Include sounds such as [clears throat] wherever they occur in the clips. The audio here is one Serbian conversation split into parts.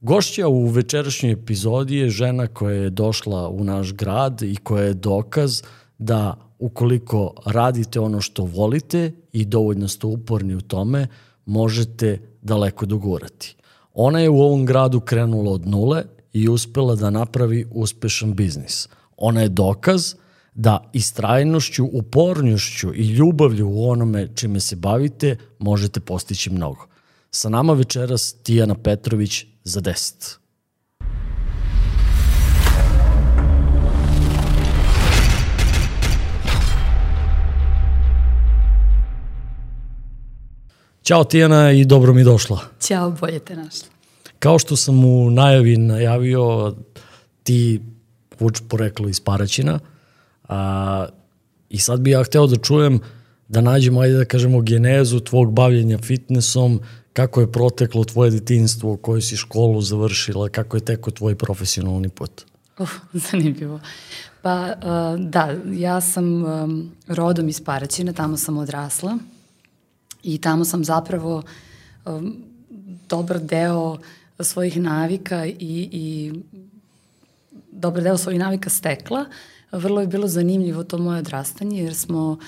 Gošća u večerašnjoj epizodi je žena koja je došla u naš grad i koja je dokaz da ukoliko radite ono što volite i dovoljno ste uporni u tome, možete daleko dogurati. Ona je u ovom gradu krenula od nule i uspela da napravi uspešan biznis. Ona je dokaz da istrajnošću, upornjošću i ljubavlju u onome čime se bavite možete postići mnogo. Sa nama večeras Tijana Petrović za 10. Ćao Tijana i dobro mi došla. Ćao, bolje te našla. Kao što sam u najavi najavio, ti vuč poreklo iz Paraćina a, i sad bi ja hteo da čujem da nađemo, ajde da kažemo, genezu tvog bavljenja fitnessom, kako je proteklo tvoje detinstvo, koju si školu završila, kako je teko tvoj profesionalni put? Uf, [laughs] zanimljivo. Pa uh, da, ja sam um, rodom iz Paraćina, tamo sam odrasla i tamo sam zapravo um, dobar deo svojih navika i, i dobar deo svojih navika stekla. Vrlo je bilo zanimljivo to moje odrastanje jer smo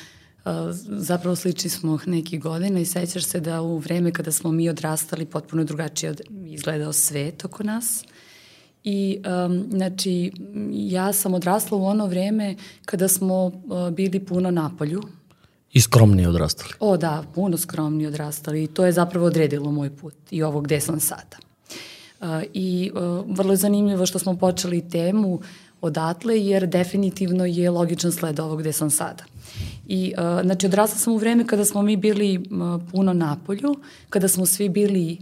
zapravo slični smo neki godina i sećaš se da u vreme kada smo mi odrastali potpuno drugačije izgledao svet oko nas. I um, znači ja sam odrasla u ono vreme kada smo uh, bili puno na polju. I skromni odrastali. O da, puno skromni odrastali i to je zapravo odredilo moj put i ovo gde sam sada. Uh, I uh, vrlo je zanimljivo što smo počeli temu odatle jer definitivno je logičan sled ovog gde sam sada. I, uh, znači, odrasla sam u vreme kada smo mi bili uh, puno na polju, kada smo svi bili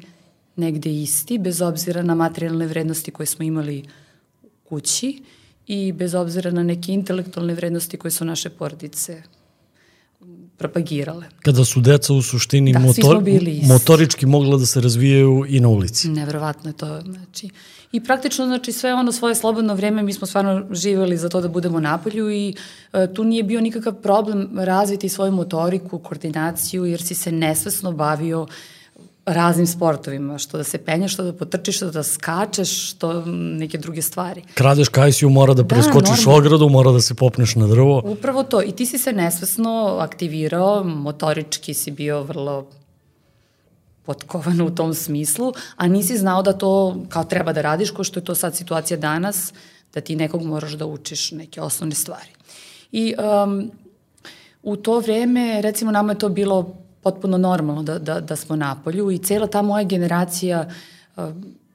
negde isti, bez obzira na materijalne vrednosti koje smo imali kući i bez obzira na neke intelektualne vrednosti koje su naše porodice propagirale. Kada su deca u suštini da, motor, motorički mogla da se razvijaju i na ulici. Nevrovatno je to. Znači, I praktično, znači, sve ono svoje slobodno vreme mi smo stvarno živeli za to da budemo napolju i e, tu nije bio nikakav problem razviti svoju motoriku, koordinaciju, jer si se nesvesno bavio raznim sportovima, što da se penjaš, što da potrčiš, što da skačeš, što neke druge stvari. Kradeš kajsiju, mora da, da preskočiš da, ogradu, mora da se popneš na drvo. Upravo to. I ti si se nesvesno aktivirao, motorički si bio vrlo potkovan u tom smislu, a nisi znao da to kao treba da radiš, ko što je to sad situacija danas, da ti nekog moraš da učiš neke osnovne stvari. I um, u to vreme, recimo, nama je to bilo potpuno normalno da, da, da smo na polju i cela ta moja generacija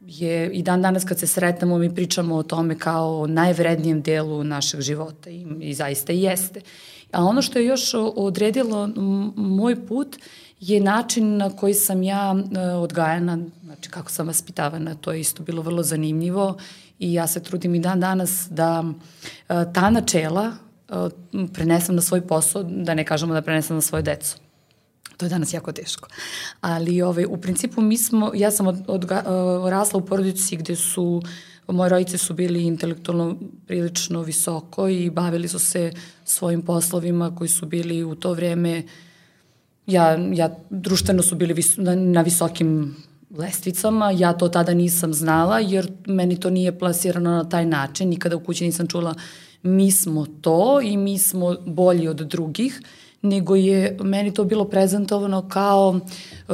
je i dan danas kad se sretnemo mi pričamo o tome kao o najvrednijem delu našeg života i, i zaista i jeste. A ono što je još odredilo moj put je način na koji sam ja e, odgajana, znači kako sam vaspitavana, to je isto bilo vrlo zanimljivo i ja se trudim i dan danas da e, ta načela e, prenesem na svoj posao, da ne kažemo da prenesem na svoje decu. To je danas jako teško. Ali ovaj, u principu mi smo, ja sam od, od, rasla u porodici gde su moje rojice su bili intelektualno prilično visoko i bavili su se svojim poslovima koji su bili u to vreme ja, ja društveno su bili vis, na, na visokim lestvicama, ja to tada nisam znala jer meni to nije plasirano na taj način, nikada u kući nisam čula mi smo to i mi smo bolji od drugih, nego je meni to bilo prezentovano kao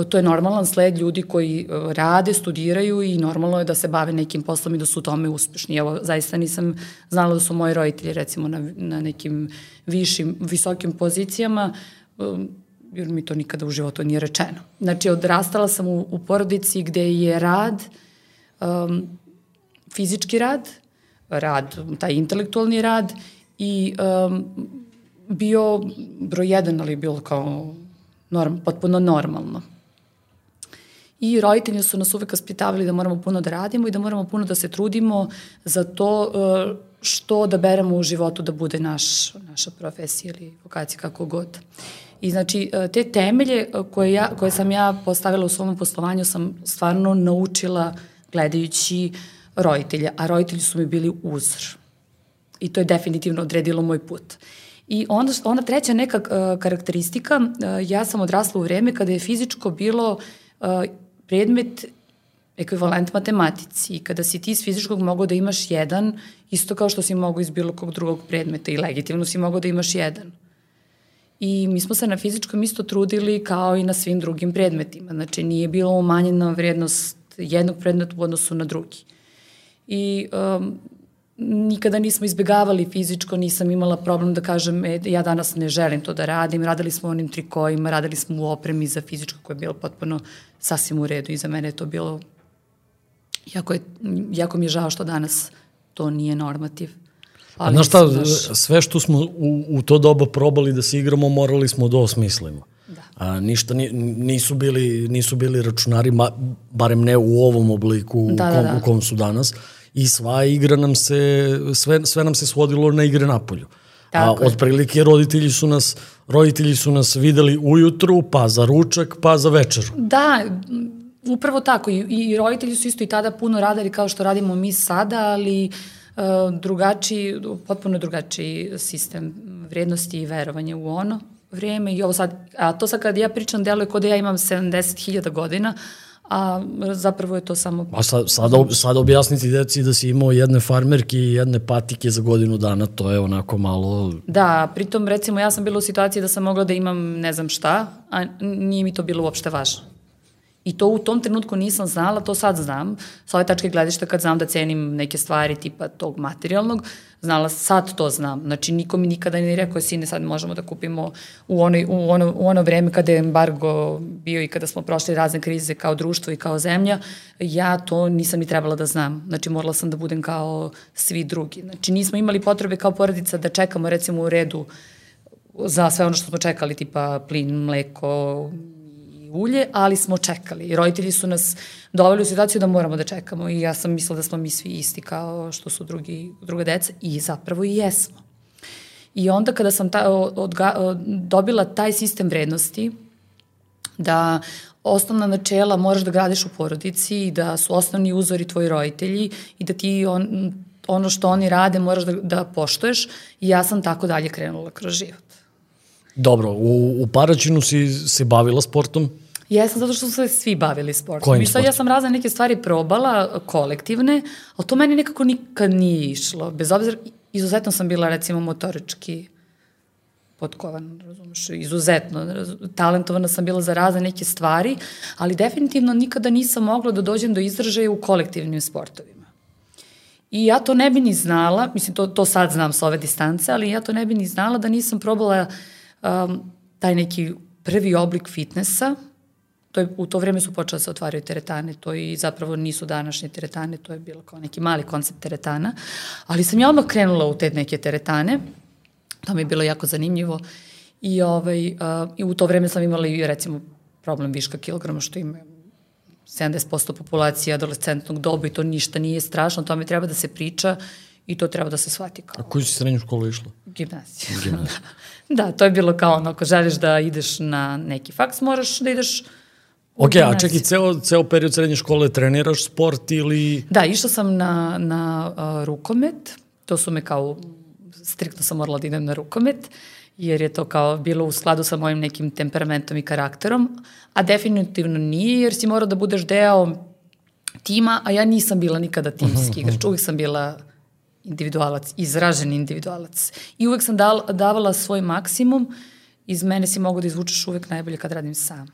to je normalan sled ljudi koji e, rade, studiraju i normalno je da se bave nekim poslom i da su u tome uspešni. Evo, zaista nisam znala da su moji roditelji recimo na, na nekim višim, visokim pozicijama, jer mi to nikada u životu nije rečeno. Znači, odrastala sam u, u porodici gde je rad, um, fizički rad, rad, taj intelektualni rad i um, bio broj jedan, ali bilo kao norm, potpuno normalno. I roditelji su nas uvek aspitavali da moramo puno da radimo i da moramo puno da se trudimo za to uh, što da beremo u životu da bude naš, naša profesija ili vokacija kako god. Uh, I znači e, te temelje e, koje, ja, koje sam ja postavila u svom poslovanju sam stvarno naučila gledajući roditelje, a roditelji su mi bili uzor. I to je definitivno odredilo moj put. I onda, onda treća neka uh, karakteristika, uh, ja sam odrasla u vreme kada je fizičko bilo uh, predmet ekvivalent matematici. I kada si ti iz fizičkog mogao da imaš jedan, isto kao što si mogao iz bilo kog drugog predmeta i legitimno si mogao da imaš jedan. I mi smo se na fizičkom isto trudili kao i na svim drugim predmetima. Znači nije bilo umanjena vrednost jednog predmeta u odnosu na drugi. I um, nikada nismo izbegavali fizičko, nisam imala problem da kažem e, ja danas ne želim to da radim, radili smo onim trikojima, radili smo u opremi za fizičko koje je bilo potpuno sasvim u redu i za mene je to bilo jako, je, jako mi je žao što danas to nije normativ. Ali, znaš šta, znaš... sve što smo u, u to doba probali da se igramo, morali smo da osmislimo. Da. A, ništa ni, nisu bili nisu bili računari ma, barem ne u ovom obliku da, u, da, kom, da, da. u kom su danas i sva igra nam se sve sve nam se svodilo na igre na polju. Tako A otprilike roditelji su nas roditelji su nas videli ujutru, pa za ručak, pa za večeru. Da, upravo tako i, i roditelji su isto i tada puno radili kao što radimo mi sada, ali uh, drugačiji, potpuno drugačiji sistem vrednosti i verovanja u ono vreme i ovo sad, a to sad kad ja pričam deluje kod da ja imam 70.000 godina, a zapravo je to samo... A sad, sad, sad objasniti deci da si imao jedne farmerke i jedne patike za godinu dana, to je onako malo... Da, pritom recimo ja sam bila u situaciji da sam mogla da imam ne znam šta, a nije mi to bilo uopšte važno. I to u tom trenutku nisam znala, to sad znam. Sa ove tačke gledišta kad znam da cenim neke stvari tipa tog materijalnog, znala sad to znam. Znači niko mi nikada ne rekao sine sad možemo da kupimo u, onoj, u, ono, u ono vreme kada je embargo bio i kada smo prošli razne krize kao društvo i kao zemlja, ja to nisam ni trebala da znam. Znači morala sam da budem kao svi drugi. Znači nismo imali potrebe kao porodica da čekamo recimo u redu za sve ono što smo čekali, tipa plin, mleko, ulje, ali smo čekali. I roditelji su nas doveli u situaciju da moramo da čekamo i ja sam mislila da smo mi svi isti kao što su drugi, druga deca i zapravo i jesmo. I onda kada sam ta, odga, dobila taj sistem vrednosti, da osnovna načela moraš da gradiš u porodici i da su osnovni uzori tvoji roditelji i da ti on, ono što oni rade moraš da, da poštoješ i ja sam tako dalje krenula kroz život. Dobro, u, u Paraćinu si se bavila sportom? Jesam, zato što su se svi bavili sportom. Kojim sportom? Ja sam razne neke stvari probala, kolektivne, ali to meni nekako nikad nije išlo. Bez obzira, izuzetno sam bila recimo motorički potkovan, razumeš, izuzetno, talentovana sam bila za razne neke stvari, ali definitivno nikada nisam mogla da dođem do izražaja u kolektivnim sportovima. I ja to ne bi ni znala, mislim, to, to sad znam sa ove distance, ali ja to ne bi ni znala da nisam probala uh, um, taj neki prvi oblik fitnessa, to je, u to vreme su počele da se otvaraju teretane, to i zapravo nisu današnje teretane, to je bilo kao neki mali koncept teretana, ali sam ja odmah krenula u te neke teretane, to mi je bilo jako zanimljivo i, ovaj, uh, i u to vreme sam imala i recimo problem viška kilograma što ima 70% populacije adolescentnog doba i to ništa nije strašno, to mi treba da se priča i to treba da se shvati kao. A koju si srednju školu išla? Gimnaziju. Gimnaziju. [laughs] Da, to je bilo kao ono, ako želiš da ideš na neki faks, moraš da ideš Ok, a čekaj, ceo, ceo period srednje škole treniraš sport ili... Da, išla sam na, na uh, rukomet, to su me kao, striktno sam morala da idem na rukomet, jer je to kao bilo u skladu sa mojim nekim temperamentom i karakterom, a definitivno nije, jer si morao da budeš deo tima, a ja nisam bila nikada timski igrač, [laughs] uvijek sam bila individualac, izražen individualac. I uvek sam dal, davala svoj maksimum, iz mene si mogu da izvučeš uvek najbolje kad radim sama.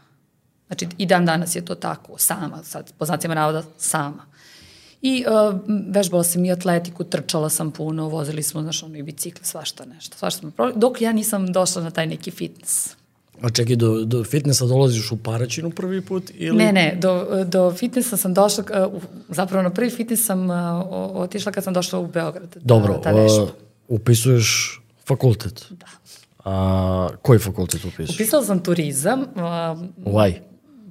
Znači, i dan danas je to tako, sama, sad, po znacima navoda, sama. I uh, vežbala sam i atletiku, trčala sam puno, vozili smo, znaš, ono i bicikle, svašta nešto, svašta smo probali, dok ja nisam došla na taj neki fitness. A čekaj, do, do fitnessa dolaziš u Paraćinu prvi put? Ili... Ne, ne, do, do fitnessa sam došla, zapravo na prvi fitness sam otišla kad sam došla u Beograd. Da, Dobro, da, da uh, upisuješ fakultet? Da. A, koji fakultet upisuješ? Upisala sam turizam. Uh, Why?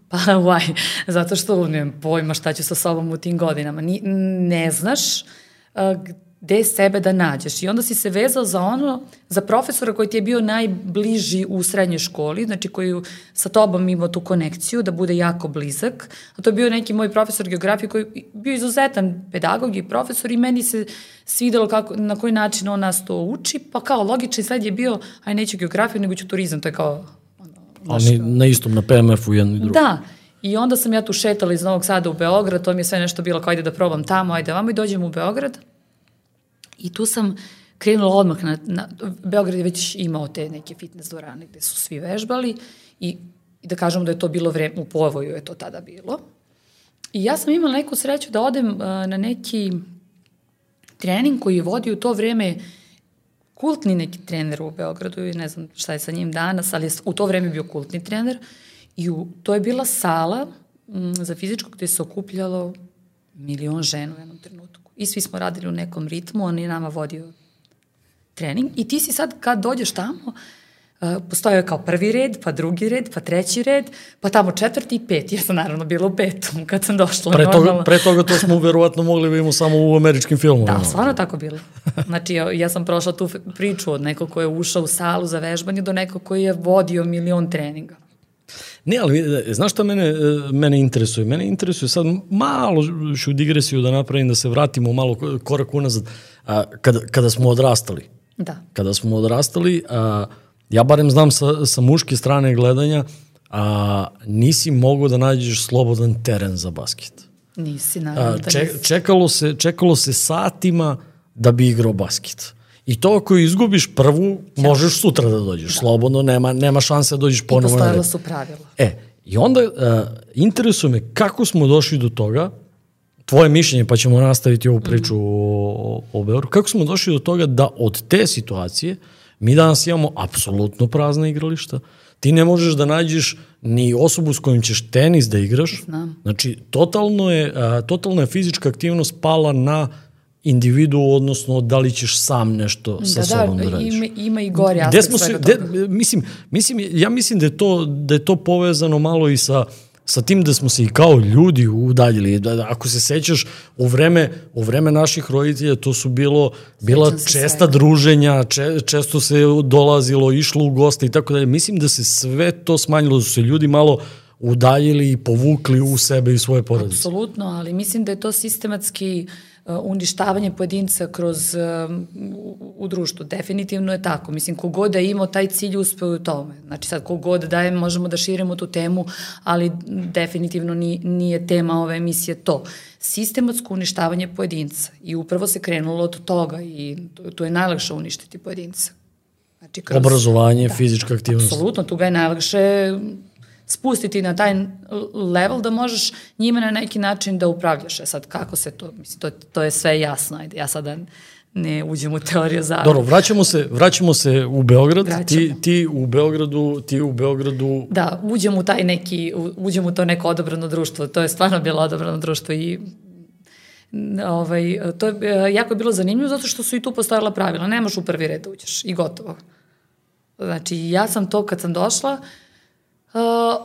Pa, [laughs] why? Zato što nemam pojma šta ću sa sobom u tim godinama. Ni, ne znaš uh, gde sebe da nađeš. I onda si se vezao za ono, za profesora koji ti je bio najbliži u srednjoj školi, znači koji sa tobom imao tu konekciju, da bude jako blizak. A to je bio neki moj profesor geografije koji je bio izuzetan pedagog i profesor i meni se svidelo kako, na koji način on nas to uči, pa kao logični sled je bio, aj neću geografiju, nego ću turizam, to je kao... Ono, Ali na istom, na PMF-u jedno i drugo. Da, I onda sam ja tu šetala iz Novog Sada u Beograd, to mi je sve nešto bilo kao ajde da probam tamo, ajde vamo i dođem u Beograd. I tu sam krenula odmah na, na Beograd je već imao te neke fitness dvorane gde su svi vežbali i, i da kažemo da je to bilo vreme, u povoju je to tada bilo. I ja sam imala neku sreću da odem uh, na neki trening koji je vodio u to vreme kultni neki trener u Beogradu i ne znam šta je sa njim danas, ali je u to vreme bio kultni trener i u, to je bila sala m, za fizičko gde se okupljalo milion žena u jednom trenutku. I svi smo radili u nekom ritmu, on je nama vodio trening i ti si sad kad dođeš tamo, Uh, postojao je kao prvi red, pa drugi red, pa treći red, pa tamo četvrti i peti. Ja sam naravno bila u petom [laughs] kad sam došla. Pre toga, pre toga to smo verovatno mogli da imamo samo u američkim filmovima. Da, stvarno tako bilo. Znači, ja, ja sam prošla tu priču od nekog ko je ušao u salu za vežbanje do nekog koji je vodio milion treninga. Ne, ali e, znaš šta mene, e, mene interesuje? Mene interesuje sad malo ću digresiju da napravim, da se vratimo malo korak unazad. A, kada, kada smo odrastali. Da. Kada smo odrastali, a, ja barem znam sa, sa muške strane gledanja, a, nisi mogao da nađeš slobodan teren za basket. Nisi, naravno. A, če, čekalo, se, čekalo se satima da bi igrao basket. I to ako izgubiš prvu, možeš sutra da dođeš. Da. Slobodno, nema, nema šanse da dođeš ponovo. I postojala su pravila. E, i onda uh, interesuje me kako smo došli do toga, tvoje mišljenje, pa ćemo nastaviti ovu priču mm. o, o, o Beoru, kako smo došli do toga da od te situacije mi danas imamo apsolutno prazna igrališta, ti ne možeš da nađeš ni osobu s kojim ćeš tenis da igraš. Znam. Znači, totalno je, a, totalna je fizička aktivnost pala na individu, odnosno da li ćeš sam nešto sa da, sobom da, da radiš. Ima, ima i gori aspekt smo svega toga. De, mislim, mislim, ja mislim da je, to, da je to povezano malo i sa sa tim da smo se i kao ljudi udaljili. Da, da, ako se sećaš, u vreme, u vreme naših roditelja to su bilo, bila česta svega. druženja, če, često se dolazilo, išlo u goste i tako dalje. Mislim da se sve to smanjilo, da su se ljudi malo udaljili i povukli u sebe i svoje porodice. Apsolutno, ali mislim da je to sistematski Uh, uništavanje pojedinca kroz um, u, u društvu. Definitivno je tako. Mislim, kogod da imao taj cilj uspeo u tome. Znači sad kogod da je, možemo da širimo tu temu, ali definitivno nije, nije tema ove emisije to. Sistematsko uništavanje pojedinca i upravo se krenulo od toga i to je najlakše uništiti pojedinca. Znači, kroz, Obrazovanje, da, fizička aktivnost. Apsolutno, tu ga je najlakše spustiti na taj level da možeš njime na neki način da upravljaš. E sad, kako se to, mislim, to, to je sve jasno. Ajde, ja sada ne uđem u teoriju zavere. Dobro, vraćamo se, vraćamo se u Beograd. Ti, ti u Beogradu, ti u Beogradu... Da, uđem u taj neki, uđem u to neko odobrano društvo. To je stvarno bilo odobrano društvo i ovaj, to je jako je bilo zanimljivo zato što su i tu postojala pravila. Nemaš u prvi red da uđeš i gotovo. Znači, ja sam to kad sam došla, uh, Uh,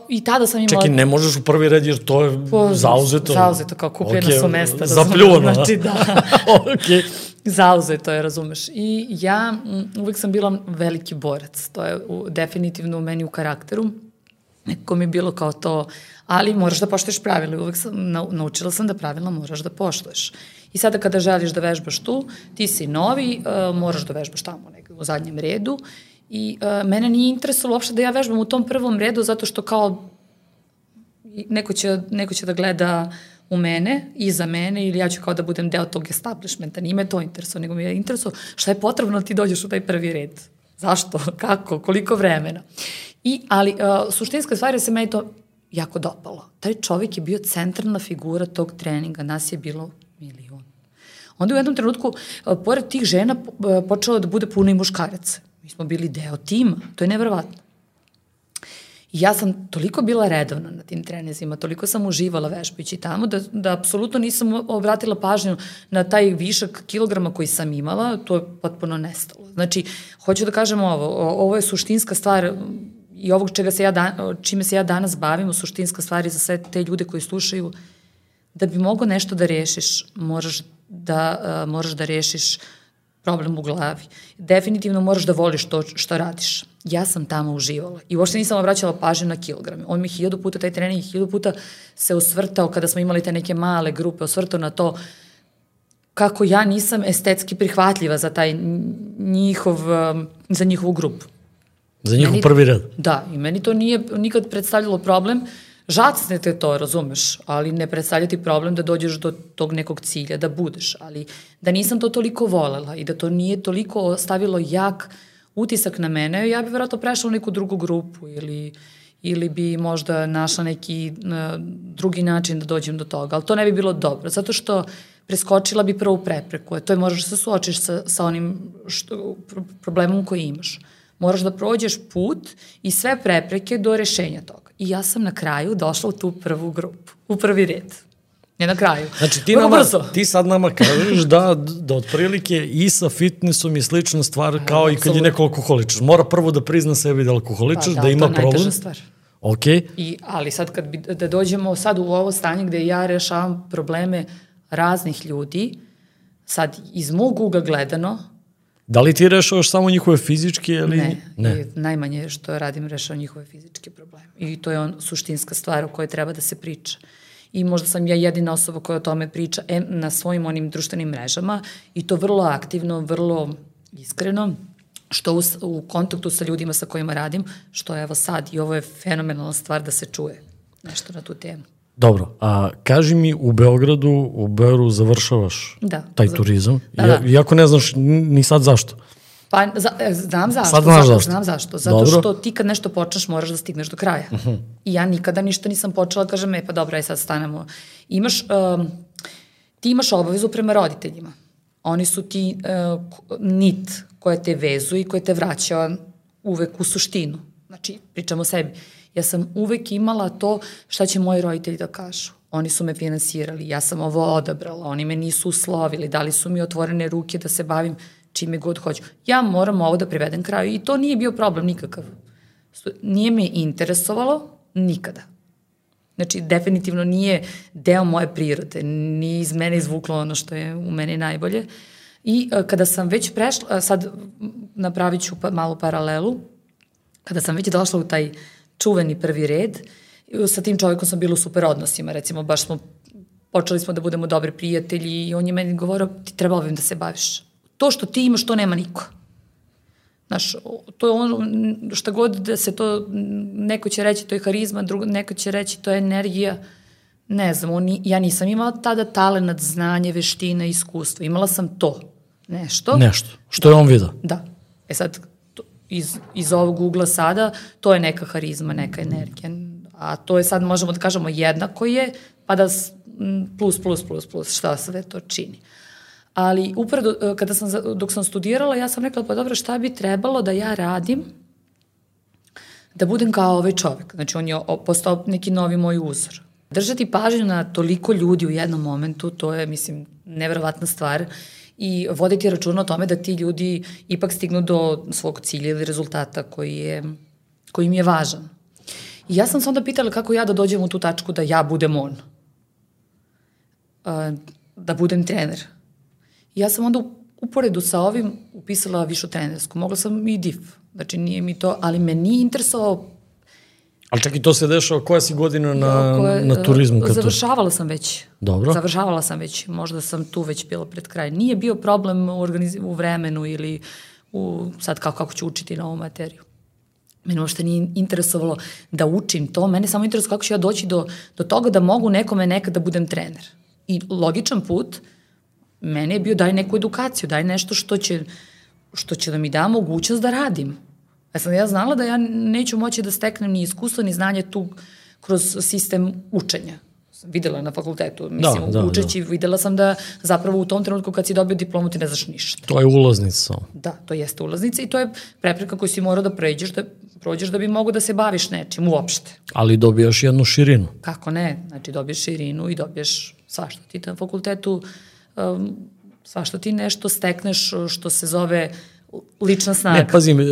I tada sam imala... Čekaj, ne možeš u prvi red jer to je po, zauzeto. Zauzeto, kao kupljena okay, su mesta. [laughs] Zapljuvano. Znači, da. [laughs] okay. Zauzeto je, razumeš. I ja m, uvek sam bila veliki borac. To je u, definitivno u meni u karakteru. Nekako mi je bilo kao to, ali moraš da poštuješ pravila. Uvek sam, na, naučila sam da pravila moraš da poštuješ. I sada kada želiš da vežbaš tu, ti si novi, uh, moraš da vežbaš tamo negde u zadnjem redu I uh, mene nije interesovalo uopšte da ja vežbam u tom prvom redu zato što kao neko će, neko će da gleda u mene, iza mene ili ja ću kao da budem deo tog establishmenta. Nije me to interesovalo, nego mi je interesovalo šta je potrebno da ti dođeš u taj prvi red. Zašto? [laughs] Kako? Koliko vremena? I, ali uh, suštinska stvar je se meni to jako dopalo. Taj čovjek je bio centralna figura tog treninga. Nas je bilo milion. Onda u jednom trenutku, uh, pored tih žena, uh, počelo da bude puno i muškaraca. Mi smo bili deo tima, to je nevrovatno. I ja sam toliko bila redovna na tim trenizima, toliko sam uživala vežbajući tamo, da, da apsolutno nisam obratila pažnju na taj višak kilograma koji sam imala, to je potpuno nestalo. Znači, hoću da kažem ovo, ovo je suštinska stvar i ovog čega se ja dan, čime se ja danas bavim, suštinska stvar i za sve te ljude koji slušaju, da bi mogo nešto da rešiš, moraš da, uh, moraš da rešiš uh, problem u glavi. Definitivno moraš da voliš to što radiš. Ja sam tamo uživala i uopšte nisam obraćala pažnju na kilograme. On mi hiljadu puta, taj trening hiljadu puta se osvrtao kada smo imali te neke male grupe, osvrtao na to kako ja nisam estetski prihvatljiva za taj njihov, um, za njihovu grupu. Za njihov meni, prvi red. Da, i meni to nije nikad predstavljalo problem žacnete to, razumeš, ali ne predstavljati problem da dođeš do tog nekog cilja, da budeš, ali da nisam to toliko volela i da to nije toliko ostavilo jak utisak na mene, ja bih verovatno prešla u neku drugu grupu ili ili bi možda našla neki uh, drugi način da dođem do toga, ali to ne bi bilo dobro, zato što preskočila bi prvu prepreku, a to je možeš da se suočiš sa, sa onim što, problemom koji imaš. Moraš da prođeš put i sve prepreke do rešenja toga. I ja sam na kraju došla u tu prvu grupu, u prvi red. Ne na kraju. Znači ti, nama, ti sad nama kažeš da, da otprilike i sa fitnessom je slična stvar kao i kad je neko alkoholičar. Mora prvo da prizna sebi da alkoholičar, pa, da, da ima problem. Da, to je stvar. Ok. I, ali sad kad bi, da dođemo sad u ovo stanje gde ja rešavam probleme raznih ljudi, sad iz mog uga gledano, Da li ti rešavaš samo njihove fizičke ili... Ne, ne. najmanje što radim rešavam njihove fizičke probleme. I to je on suštinska stvar o kojoj treba da se priča. I možda sam ja jedina osoba koja o tome priča na svojim onim društvenim mrežama i to vrlo aktivno, vrlo iskreno, što u, u kontaktu sa ljudima sa kojima radim, što evo sad i ovo je fenomenalna stvar da se čuje nešto na tu temu. Dobro, a kaži mi u Beogradu, u Beoru završavaš da, taj za... turizam, da, da. iako ne znaš ni sad zašto. Pa za, e, znam zašto. Sad znaš zašto. Znam zašto. Zato dobro. što ti kad nešto počneš moraš da stigneš do kraja. Uh mhm. -huh. I ja nikada ništa nisam počela, kažem, e pa dobro, aj sad stanemo. Imaš, um, ti imaš obavezu prema roditeljima. Oni su ti uh, nit koja te vezu i koja te vraća uvek u suštinu. Znači, pričamo o sebi. Ja sam uvek imala to šta će moji roditelji da kažu. Oni su me finansirali, ja sam ovo odabrala, oni me nisu uslovili, dali su mi otvorene ruke da se bavim čime god hoću. Ja moram ovo da privedem kraju i to nije bio problem nikakav. Nije me interesovalo nikada. Znači, definitivno nije deo moje prirode, nije iz mene izvuklo ono što je u meni najbolje. I e, kada sam već prešla, sad napravit ću pa, malu paralelu, kada sam već došla u taj čuveni prvi red, sa tim čovjekom sam bila u super odnosima, recimo baš smo, počeli smo da budemo dobri prijatelji i on je meni govorio ti treba ovim da se baviš. To što ti imaš, to nema niko. Znaš, to je ono, šta god da se to, neko će reći to je harizma, drugo, neko će reći to je energija, ne znam, on, ja nisam imala tada talenat, znanje, veština, iskustvo. Imala sam to, nešto. Nešto, što je on vidio. Da. E sad, iz, iz ovog ugla sada, to je neka harizma, neka energija. A to je sad, možemo da kažemo, jednako je, pa da plus, plus, plus, plus, šta sve to čini. Ali upravo e, kada sam, dok sam studirala, ja sam rekla, pa dobro, šta bi trebalo da ja radim da budem kao ovaj čovek. Znači, on je postao neki novi moj uzor. Držati pažnju na toliko ljudi u jednom momentu, to je, mislim, nevrovatna stvar i voditi računa o tome da ti ljudi ipak stignu do svog cilja ili rezultata koji, je, koji im je važan. I ja sam se onda pitala kako ja da dođem u tu tačku da ja budem on. Da budem trener I ja sam onda uporedu sa ovim upisala višu trenersku. Mogla sam i DIF. Znači nije mi to, ali me nije interesovao Ali čak i to se dešava, koja si godina na, ja, koje, na turizmu? Kad završavala sam već. Dobro. Završavala sam već, možda sam tu već bila pred kraj. Nije bio problem u, u vremenu ili u, sad kako, kako ću učiti na ovu materiju. Mene uopšte nije interesovalo da učim to, mene samo interesovalo kako ću ja doći do, do toga da mogu nekome nekad da budem trener. I logičan put meni je bio daj neku edukaciju, daj nešto što će, što će da mi da mogućnost da radim. Ja sam ja znala da ja neću moći da steknem ni iskustvo ni znanje tu kroz sistem učenja. Sam videla na fakultetu, mislim, da, da, učeći, da. videla sam da zapravo u tom trenutku kad si dobio diplomu ti ne znaš ništa. To je ulaznica. Da, to jeste ulaznica i to je prepreka koju si morao da pređeš, da prođeš da bi mogo da se baviš nečim uopšte. Ali dobijaš jednu širinu. Kako ne, znači dobiješ širinu i dobiješ svašta. Ti na fakultetu uh, um, svašta ti nešto stekneš što se zove lična snaga. Ne, pazim, e,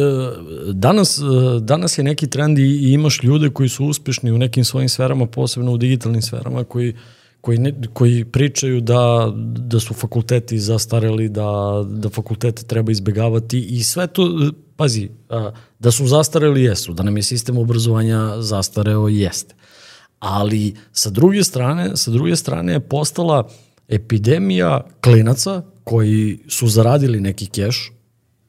danas, e, danas je neki trend i imaš ljude koji su uspešni u nekim svojim sferama, posebno u digitalnim sferama, koji, koji, ne, koji pričaju da, da su fakulteti zastareli, da, da fakultete treba izbegavati i sve to, pazi, da su zastareli jesu, da nam je sistem obrazovanja zastareo jeste. Ali sa druge strane, sa druge strane je postala epidemija klinaca koji su zaradili neki keš,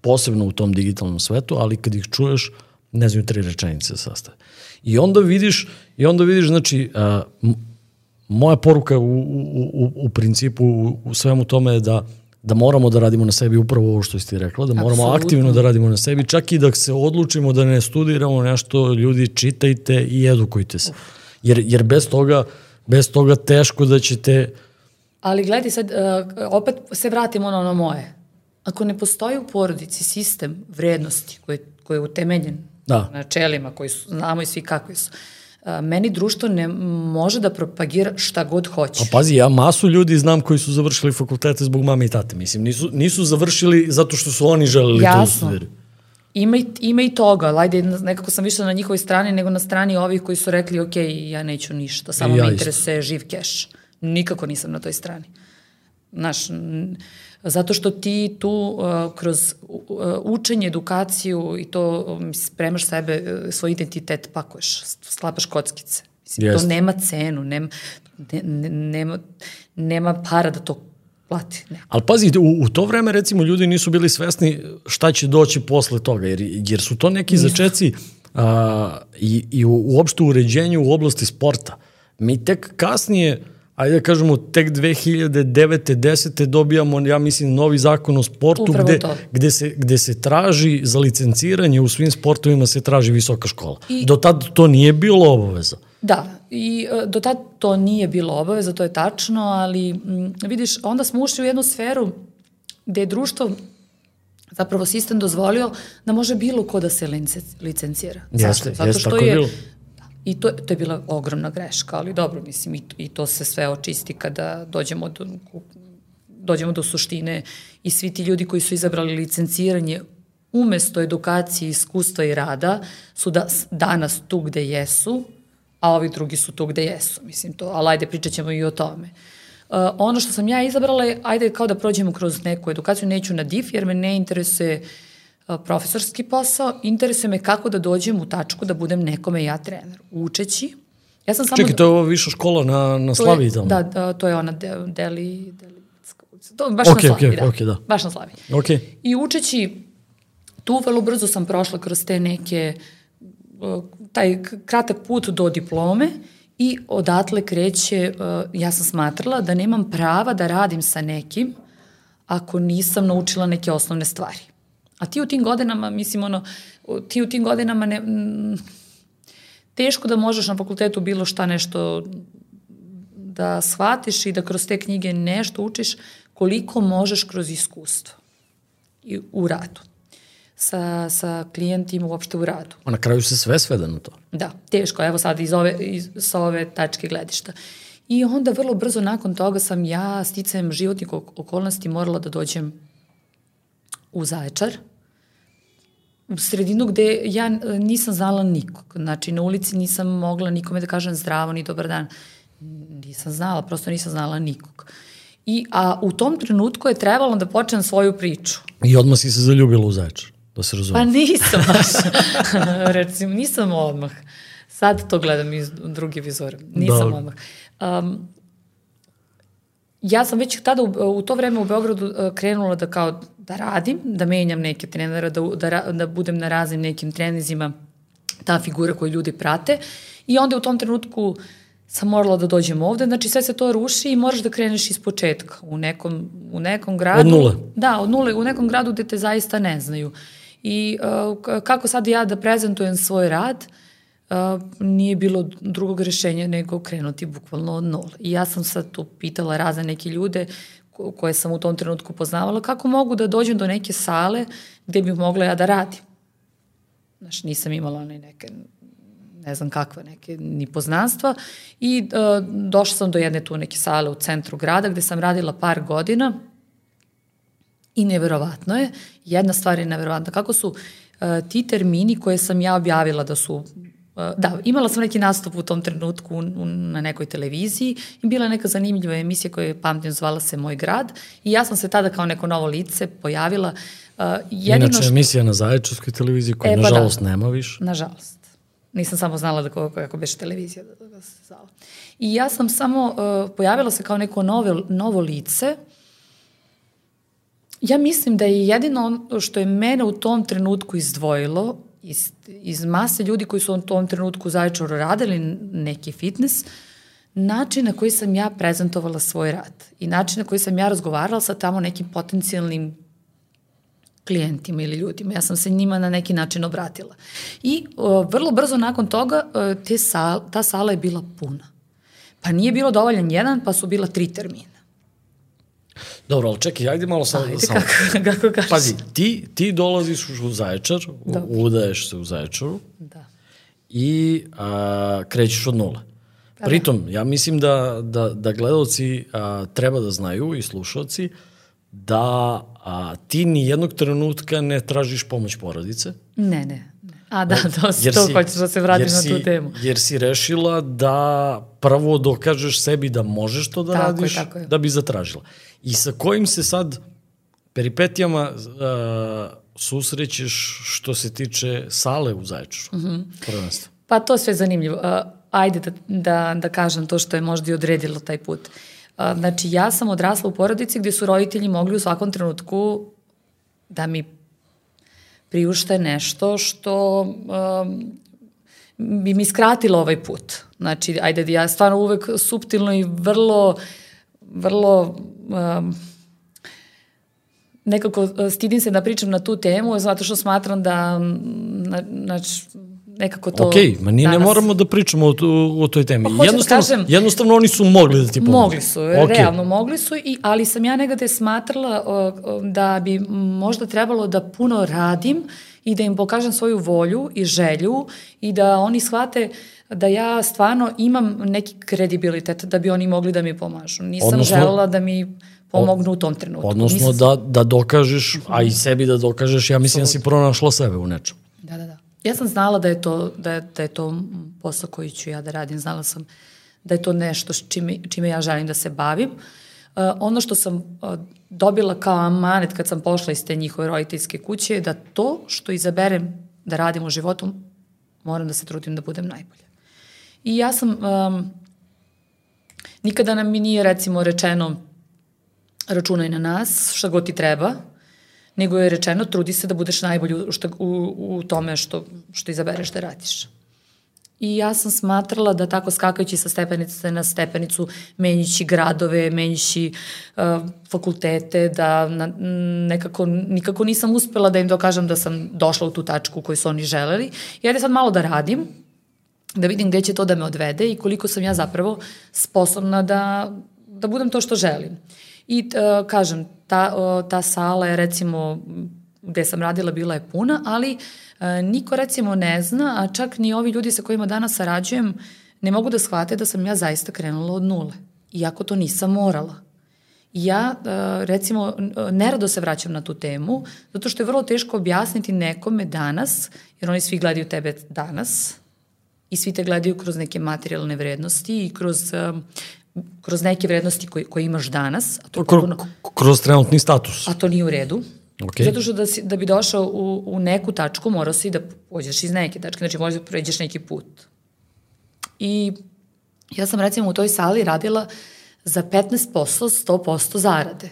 posebno u tom digitalnom svetu, ali kad ih čuješ, ne znaju tri rečenice da sastave. I onda vidiš, i onda vidiš, znači, a, moja poruka u, u, u, u principu u, u svemu tome je da da moramo da radimo na sebi upravo ovo što ste rekla, da moramo Absolutno. aktivno da radimo na sebi, čak i da se odlučimo da ne studiramo nešto, ljudi čitajte i edukujte se. Jer, jer bez toga, bez toga teško da ćete... Ali gledaj sad, uh, opet se vratimo na ono moje. Ako ne postoji u porodici sistem vrednosti koji, koji je utemeljen da. na čelima koji su, znamo i svi kakvi su, uh, meni društvo ne može da propagira šta god hoće. Pa pazi, ja masu ljudi znam koji su završili fakultete zbog mame i tate. Mislim, nisu, nisu završili zato što su oni želeli Jasno. to da studiraju. Ima i, ima i toga, ajde, nekako sam više na njihovoj strani nego na strani ovih koji su rekli, ok, ja neću ništa, samo ja me interesuje živ keš. Nikako nisam na toj strani. Znaš, zato što ti tu uh, kroz uh, učenje, edukaciju i to um, spremaš sebe, uh, svoj identitet pakuješ, sklapaš kockice. Mislim, Jest. to nema cenu, nema, ne, nema, nema para da to plati. Ne. Ali pazi, u, u to vreme recimo ljudi nisu bili svesni šta će doći posle toga, jer, jer su to neki začeci a, i, i u, uopšte uređenju u oblasti sporta. Mi tek kasnije ajde da kažemo, tek 2009. 10. dobijamo, ja mislim, novi zakon o sportu gde, gde, se, gde se traži za licenciranje u svim sportovima se traži visoka škola. I, do tad to nije bilo obaveza. Da, i e, do tad to nije bilo obaveza, to je tačno, ali m, vidiš, onda smo ušli u jednu sferu gde je društvo zapravo sistem dozvolio da može bilo ko da se licencira. Jeste, Zato jeste, što je, bilo I to, to je bila ogromna greška, ali dobro, mislim, i, i to se sve očisti kada dođemo do, dođemo do suštine i svi ti ljudi koji su izabrali licenciranje umesto edukacije, iskustva i rada su da, danas tu gde jesu, a ovi drugi su tu gde jesu, mislim to, ali ajde pričat ćemo i o tome. Uh, ono što sam ja izabrala je, ajde kao da prođemo kroz neku edukaciju, neću na DIF jer me ne interesuje uh, profesorski posao, interesuje me kako da dođem u tačku da budem nekome ja trener. Učeći, ja sam samo... Čekaj, to je ova viša škola na, na Slavi tamo? Da, da, to je ona de, Deli, Deli, to, baš okay, na Slavi, okay, da. Okay, da. Baš na Slavi. Okay. I učeći, tu vrlo brzo sam prošla kroz te neke, taj kratak put do diplome i odatle kreće, ja sam smatrala da nemam prava da radim sa nekim ako nisam naučila neke osnovne stvari. A ti u tim godinama, mislim, ono, ti u tim godinama ne, m, teško da možeš na fakultetu bilo šta nešto da shvatiš i da kroz te knjige nešto učiš koliko možeš kroz iskustvo i u radu sa, sa klijentima uopšte u radu. A na kraju se sve svede na to. Da, teško, evo sad iz ove, iz, sa ove tačke gledišta. I onda vrlo brzo nakon toga sam ja sticajem životnih okolnosti morala da dođem u Zaječar, u sredinu gde ja e, nisam znala nikog. Znači, na ulici nisam mogla nikome da kažem zdravo ni dobar dan. Nisam znala, prosto nisam znala nikog. I, a u tom trenutku je trebalo da počnem svoju priču. I odmah si se zaljubila u Zaječar, da se razume. Pa nisam baš. [laughs] Recimo, nisam odmah. Sad to gledam iz druge vizore. Nisam da. odmah. Um, ja sam već tada u, u to vreme u Beogradu uh, krenula da kao da radim, da menjam neke trenere, da, da, da budem na raznim nekim trenizima ta figura koju ljudi prate i onda u tom trenutku sam morala da dođem ovde, znači sve se to ruši i moraš da kreneš iz početka u nekom, u nekom gradu. Od nule. Da, od nule, u nekom gradu gde te zaista ne znaju. I uh, kako sad ja da prezentujem svoj rad, uh, nije bilo drugog rešenja nego krenuti bukvalno od nule. I ja sam sad tu pitala razne neke ljude koje sam u tom trenutku poznavala, kako mogu da dođem do neke sale gde bih mogla ja da radim. Znaš, nisam imala ni neke ne znam kakve neke ni poznanstva i uh, došla sam do jedne tu neke sale u centru grada gde sam radila par godina i neverovatno je, jedna stvar je neverovatna, kako su uh, ti termini koje sam ja objavila da su da, imala sam neki nastup u tom trenutku u, u, na nekoj televiziji i bila je neka zanimljiva emisija koja je pamtim zvala se Moj grad i ja sam se tada kao neko novo lice pojavila. Uh, jedino Inače, što... emisija na Zaječarskoj televiziji koja e, pa nažalost da, nema više. Nažalost. Nisam samo znala da kako, kako beše televizija da, da se zvala. I ja sam samo uh, pojavila se kao neko nove, novo lice Ja mislim da je jedino što je mene u tom trenutku izdvojilo iz, iz mase ljudi koji su u tom trenutku Zaječaru radili neki fitness, način na koji sam ja prezentovala svoj rad i način na koji sam ja razgovarala sa tamo nekim potencijalnim klijentima ili ljudima. Ja sam se njima na neki način obratila. I o, vrlo brzo nakon toga o, te sal, ta sala je bila puna. Pa nije bilo dovoljan jedan, pa su bila tri termina. Dobro, ali čekaj, ajde malo samo. Ajde, samo. kako, [laughs] kako kažeš. Pazi, ti, ti dolaziš u Zaječar, Dobro. udaješ se u Zaječaru Da. i a, krećeš od nule. Pritom, ja mislim da, da, da gledalci a, treba da znaju i slušalci da a, ti ni jednog trenutka ne tražiš pomoć porodice. Ne, ne. A da, [laughs] to, jer to si, hoćeš da se vratim na tu temu. Jer si rešila da prvo dokažeš sebi da možeš to da Tako je, radiš, tako je. da bi zatražila. I sa kojim se sad peripetijama uh, susrećeš što se tiče sale u Zaječaru, mm Mhm. -hmm. prvenstvo? Pa to sve zanimljivo. Uh, ajde da, da, da kažem to što je možda i odredilo taj put. Uh, znači, ja sam odrasla u porodici gde su roditelji mogli u svakom trenutku da mi priušte nešto što um, bi mi skratilo ovaj put. Znači, ajde, ja stvarno uvek suptilno i vrlo, vrlo um, nekako uh, stidim se da pričam na tu temu, zato što smatram da na, znači, nekako to... Ok, ma nije ne moramo da pričamo o, o, o toj temi. Pa da jednostavno, kažem- jednostavno oni su mogli da ti pomogu. Mogli su, okay. realno mogli su, i, ali sam ja negde smatrala o, o, da bi možda trebalo da puno radim i da im pokažem svoju volju i želju i da oni shvate da ja stvarno imam neki kredibilitet da bi oni mogli da mi pomažu. Nisam Odnosno- želela da mi pomognu u tom trenutku. Odnosno Nisam- da, da dokažeš, a i sebi da dokažeš, ja mislim da si pronašla sebe u nečem. Da, da, da. Ja sam znala da je to, da je, da je to posao koji ću ja da radim. Znala sam da je to nešto čime, čime ja želim da se bavim. Uh, ono što sam uh, dobila kao amanet kad sam pošla iz te njihove roditeljske kuće je da to što izaberem da radim u životu, moram da se trudim da budem najbolja. I ja sam, um, nikada nam mi nije recimo rečeno računaj na nas, šta god ti treba, nego je rečeno trudi se da budeš najbolji u, šta, u, u tome što, što izabereš da radiš. I ja sam smatrala da tako skakajući sa stepenice na stepenicu, menjući gradove, menjući uh, fakultete, da na, nekako, nikako nisam uspela da im dokažem da sam došla u tu tačku koju su oni želeli. Jer je sad malo da radim, da vidim gde će to da me odvede i koliko sam ja zapravo sposobna da, da budem to što želim. I uh, kažem, ta, uh, ta sala je recimo gde sam radila bila je puna, ali uh, niko recimo ne zna, a čak ni ovi ljudi sa kojima danas sarađujem ne mogu da shvate da sam ja zaista krenula od nule. Iako to nisam morala. Ja, uh, recimo, nerado se vraćam na tu temu, zato što je vrlo teško objasniti nekome danas, jer oni svi gledaju tebe danas, i svi te gledaju kroz neke materijalne vrednosti i kroz, um, kroz neke vrednosti koje, koje imaš danas. A to, je Kro, potpuno, kroz trenutni status. a to nije u redu. Ok. Zato što da, si, da bi došao u, u neku tačku morao si da pođeš iz neke tačke, znači možda pređeš neki put. I ja sam recimo u toj sali radila za 15% 100% zarade.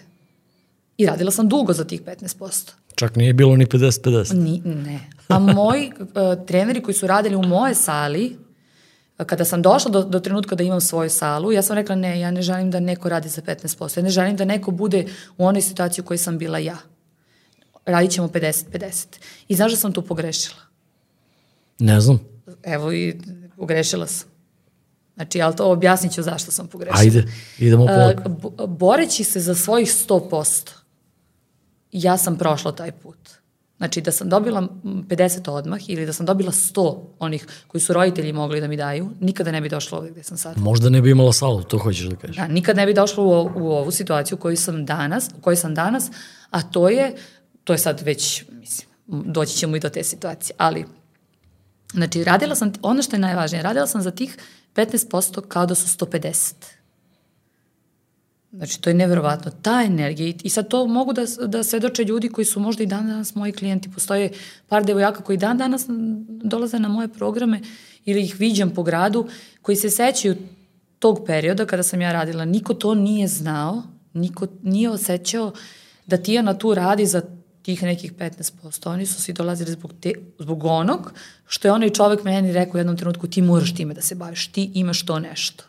I radila sam dugo za tih 15%. Čak nije bilo ni 50-50. Ni, ne. A moji uh, [laughs] treneri koji su radili u moje sali, uh, kada sam došla do, do trenutka da imam svoju salu, ja sam rekla ne, ja ne želim da neko radi za 15%. Ja ne želim da neko bude u onoj situaciji u kojoj sam bila ja. Radit ćemo 50-50. I znaš da sam tu pogrešila? Ne znam. Evo i pogrešila sam. Znači, ali to objasnit ću zašto sam pogrešila. Ajde, idemo polako. Uh, bo- boreći se za svojih 100%, ja sam prošla taj put. Znači, da sam dobila m, 50 odmah ili da sam dobila 100 onih koji su roditelji mogli da mi daju, nikada ne bi došla ovde gde sam sad. Možda ne bi imala salu, to hoćeš da kažeš. Da, nikad ne bi došla u, u ovu situaciju u kojoj sam danas, u kojoj sam danas, a to je, to je sad već, mislim, doći ćemo i do te situacije, ali Znači, radila sam, ono što je najvažnije, radila sam za tih 15% kao da su 150. Znači, to je neverovatno. Ta energija, i, sad to mogu da, da svedoče ljudi koji su možda i dan danas moji klijenti. Postoje par devojaka koji dan danas dolaze na moje programe ili ih viđam po gradu, koji se sećaju tog perioda kada sam ja radila. Niko to nije znao, niko nije osjećao da Tijana tu radi za tih nekih 15%, oni su svi dolazili zbog, te, zbog onog što je onaj čovek meni rekao u jednom trenutku ti moraš time da se baviš, ti imaš to nešto.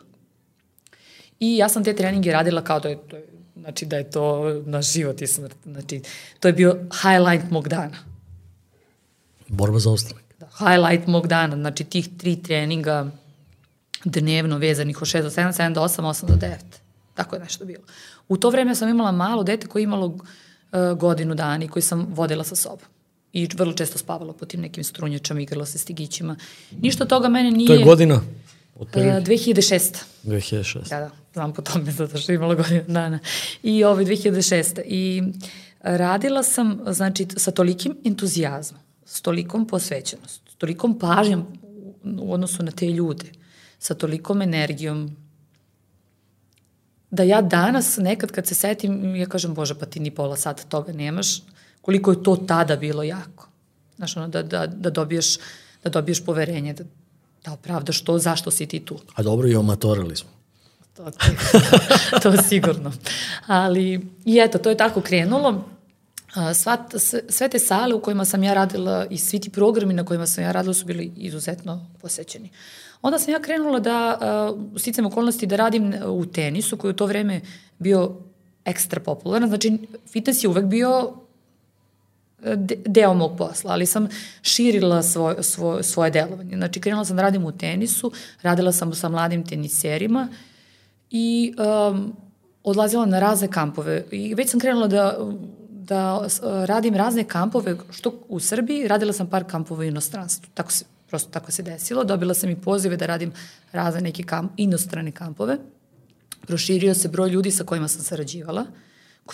I ja sam te treninge radila kao da je, to je znači da je to na život i smrt. Znači, to je bio highlight mog dana. Borba za ostanak. Da, highlight mog dana, znači tih tri treninga dnevno vezanih od 6 do 7, 7 do 8, 8 do 9. Tako je nešto bilo. U to vreme sam imala malo dete koje je imalo uh, godinu dana i koji sam vodila sa sobom. I vrlo često spavala po tim nekim strunjačama, igrala se stigićima. Ništa toga mene nije... To je godina? Od uh, 2006. 2006. Da, da, znam po tome zato što je imala godinu dana. I ovaj 2006. I radila sam, znači, sa tolikim entuzijazmom, s tolikom posvećenost, s tolikom pažnjom u odnosu na te ljude, sa tolikom energijom, da ja danas nekad kad se setim, ja kažem, bože, pa ti ni pola sata toga nemaš, koliko je to tada bilo jako. Znaš, ono, da, da, da dobiješ, da dobiješ poverenje, da, da opravdaš to, zašto si ti tu. A dobro, i omatorili smo. To, to, to sigurno. Ali, i eto, to je tako krenulo. Sva, sve te sale u kojima sam ja radila i svi ti programi na kojima sam ja radila su bili izuzetno posećeni. Onda sam ja krenula da, uh, sticam okolnosti, da radim u tenisu, koji u to vreme bio ekstra popularan. Znači, fitness je uvek bio deo mog posla, ali sam širila svoj, svoj, svoje delovanje. Znači, krenula sam da radim u tenisu, radila sam sa mladim teniserima i um, odlazila na razne kampove. I već sam krenula da, da radim razne kampove, što u Srbiji, radila sam par kampova u inostranstvu. Tako se prosto tako se desilo. Dobila sam i pozive da radim razne neke kamp, inostrane kampove. Proširio se broj ljudi sa kojima sam sarađivala. Ko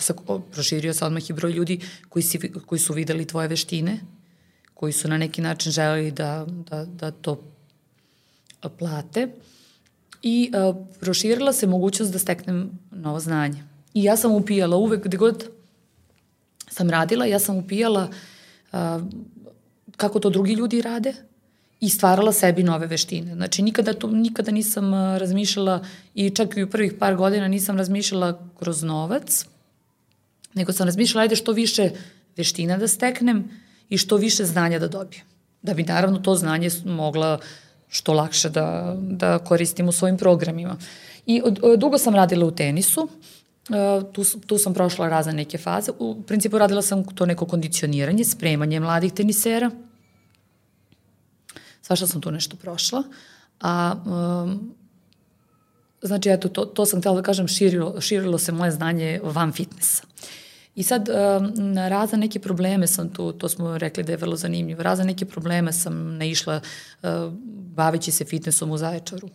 sa, proširio se odmah i broj ljudi koji, si, koji su videli tvoje veštine, koji su na neki način želeli da, da, da to plate. I uh, proširila se mogućnost da steknem novo znanje. I ja sam upijala uvek, gde god sam radila, ja sam upijala uh, kako to drugi ljudi rade, i stvarala sebi nove veštine. Znači, nikada, to, nikada nisam razmišljala i čak i u prvih par godina nisam razmišljala kroz novac, nego sam razmišljala, ajde što više veština da steknem i što više znanja da dobijem. Da bi naravno to znanje mogla što lakše da, da koristim u svojim programima. I od, dugo sam radila u tenisu, tu, tu sam prošla razne neke faze. U principu radila sam to neko kondicioniranje, spremanje mladih tenisera, svašta sam tu nešto prošla. A, um, znači, eto, to, to sam htjela da kažem, širilo, širilo se moje znanje van fitnessa. I sad, um, razne neke probleme sam tu, to smo rekli da je vrlo zanimljivo, razne neke probleme sam naišla uh, baveći se fitnessom u Zaječaru.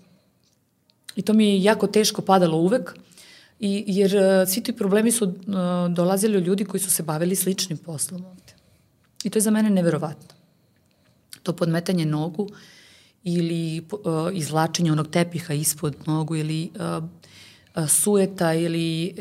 I to mi je jako teško padalo uvek, I, jer uh, svi ti problemi su uh, dolazili od ljudi koji su se bavili sličnim poslom ovde. I to je za mene neverovatno to podmetanje nogu ili uh, izvlačenje onog tepiha ispod nogu ili uh, sueta ili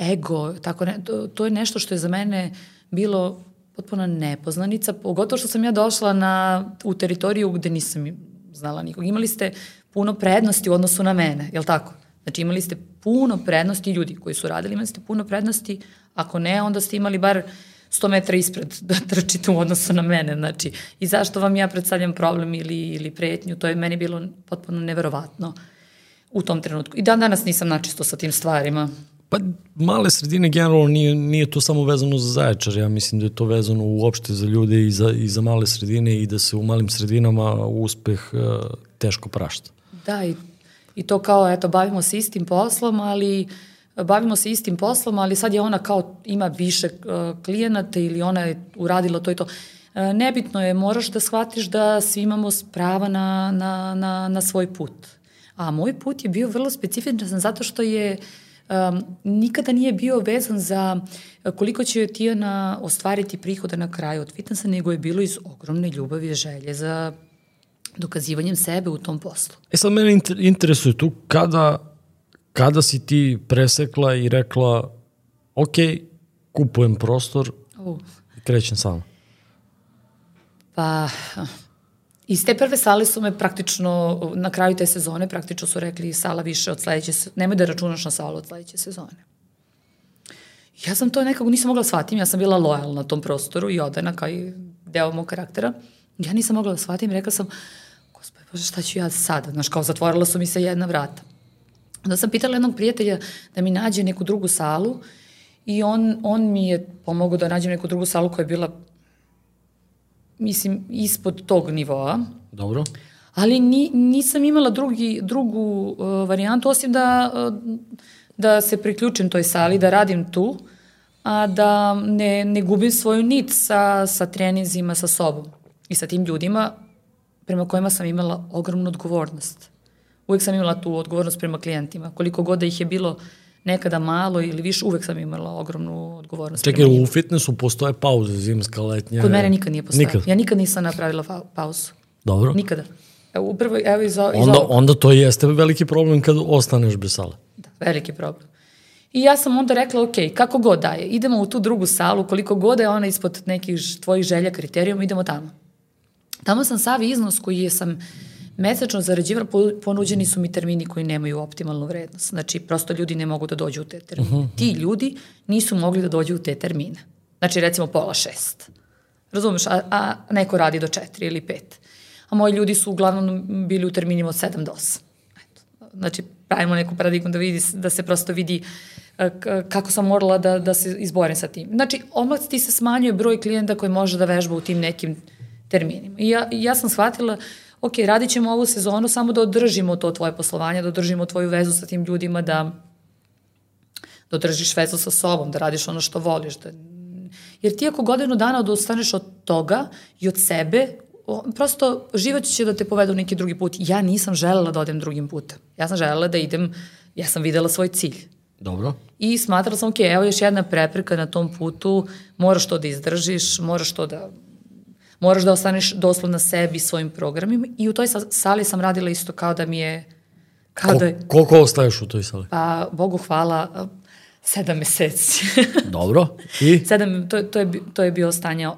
ego, tako ne, to, to je nešto što je za mene bilo potpuno nepoznanica, pogotovo što sam ja došla na, u teritoriju gde nisam znala nikog. Imali ste puno prednosti u odnosu na mene, je li tako? Znači imali ste puno prednosti ljudi koji su radili, imali ste puno prednosti, ako ne, onda ste imali bar uh, 100 metra ispred [laughs] da trčite u odnosu na mene, znači, i zašto vam ja predstavljam problem ili, ili pretnju, to je meni bilo potpuno neverovatno u tom trenutku. I dan danas nisam načisto sa tim stvarima. Pa male sredine generalno nije, nije to samo vezano za zaječar, ja mislim da je to vezano uopšte za ljude i za, i za male sredine i da se u malim sredinama uspeh uh, teško prašta. Da, i, i to kao, eto, bavimo se istim poslom, ali uh, bavimo se istim poslom, ali sad je ona kao ima više uh, klijenata ili ona je uradila to i to. Uh, nebitno je, moraš da shvatiš da svi imamo prava na, na, na, na svoj put. A moj put je bio vrlo specifičan zato što je um, nikada nije bio vezan za koliko će Tijana ostvariti prihoda na kraju od fitnessa, nego je bilo iz ogromne ljubavi i želje za dokazivanjem sebe u tom poslu. E sad mene interesuje tu kada Kada si ti presekla i rekla, ok, kupujem prostor uh. krećem sama? Pa, iz te prve sale su me praktično, na kraju te sezone, praktično su rekli sala više od sledeće, nemoj da računaš na salu od sledeće sezone. Ja sam to nekako nisam mogla da shvatim, ja sam bila lojalna na tom prostoru i odana kao i deo mog karaktera. Ja nisam mogla da shvatim, rekla sam, gospod Bože, šta ću ja sada? Znaš, kao zatvorila su mi se jedna vrata. Onda sam pitala jednog prijatelja da mi nađe neku drugu salu i on, on mi je pomogao da nađem neku drugu salu koja je bila mislim, ispod tog nivoa. Dobro. Ali ni, nisam imala drugi, drugu uh, varijantu, osim da, uh, da se priključim toj sali, da radim tu, a da ne, ne gubim svoju nit sa, sa treninzima, sa sobom i sa tim ljudima prema kojima sam imala ogromnu odgovornost. Uvek sam imala tu odgovornost prema klijentima. Koliko god da ih je bilo nekada malo ili više, uvek sam imala ogromnu odgovornost. Čekaj, u fitnessu postoje pauze, zimska, letnja? Kod mene nikad nije postojala. Nikad. Ja nikad nisam napravila pauzu. Dobro. Nikada. Evo, upravo, evo iz, iz onda, ovog. onda to jeste veliki problem kad ostaneš bez sale. Da, veliki problem. I ja sam onda rekla, ok, kako god daje, idemo u tu drugu salu, koliko god je ona ispod nekih tvojih želja, kriterijuma, idemo tamo. Tamo sam savi iznos koji je sam mesečno zarađivala, ponuđeni su mi termini koji nemaju optimalnu vrednost. Znači, prosto ljudi ne mogu da dođu u te termine. Uh mhm. -huh. Ti ljudi nisu mogli da dođu u te termine. Znači, recimo pola šest. Razumeš? A, a neko radi do četiri ili pet. A moji ljudi su uglavnom bili u terminima od sedam do osam. Znači, pravimo neku paradigmu da, vidi, da se prosto vidi e, kako sam morala da, da se izborim sa tim. Znači, omlac ti se smanjuje broj klijenta koji može da vežba u tim nekim terminima. I ja, ja sam shvatila, ok, radit ćemo ovu sezonu samo da održimo to tvoje poslovanje, da održimo tvoju vezu sa tim ljudima, da, da održiš vezu sa sobom, da radiš ono što voliš. Da, jer ti ako godinu dana odustaneš od toga i od sebe, prosto život će da te povede u neki drugi put. Ja nisam želela da odem drugim putem. Ja sam želela da idem, ja sam videla svoj cilj. Dobro. I smatrala sam, ok, evo još jedna prepreka na tom putu, moraš to da izdržiš, moraš to da moraš da ostaneš doslovno sebi svojim programima i u toj sali sam radila isto kao da mi je kao Ko, da je, koliko ostaješ u toj sali? Pa, Bogu hvala, sedam meseci. [laughs] Dobro. I? Sedam, to, to, je, to je bio stanje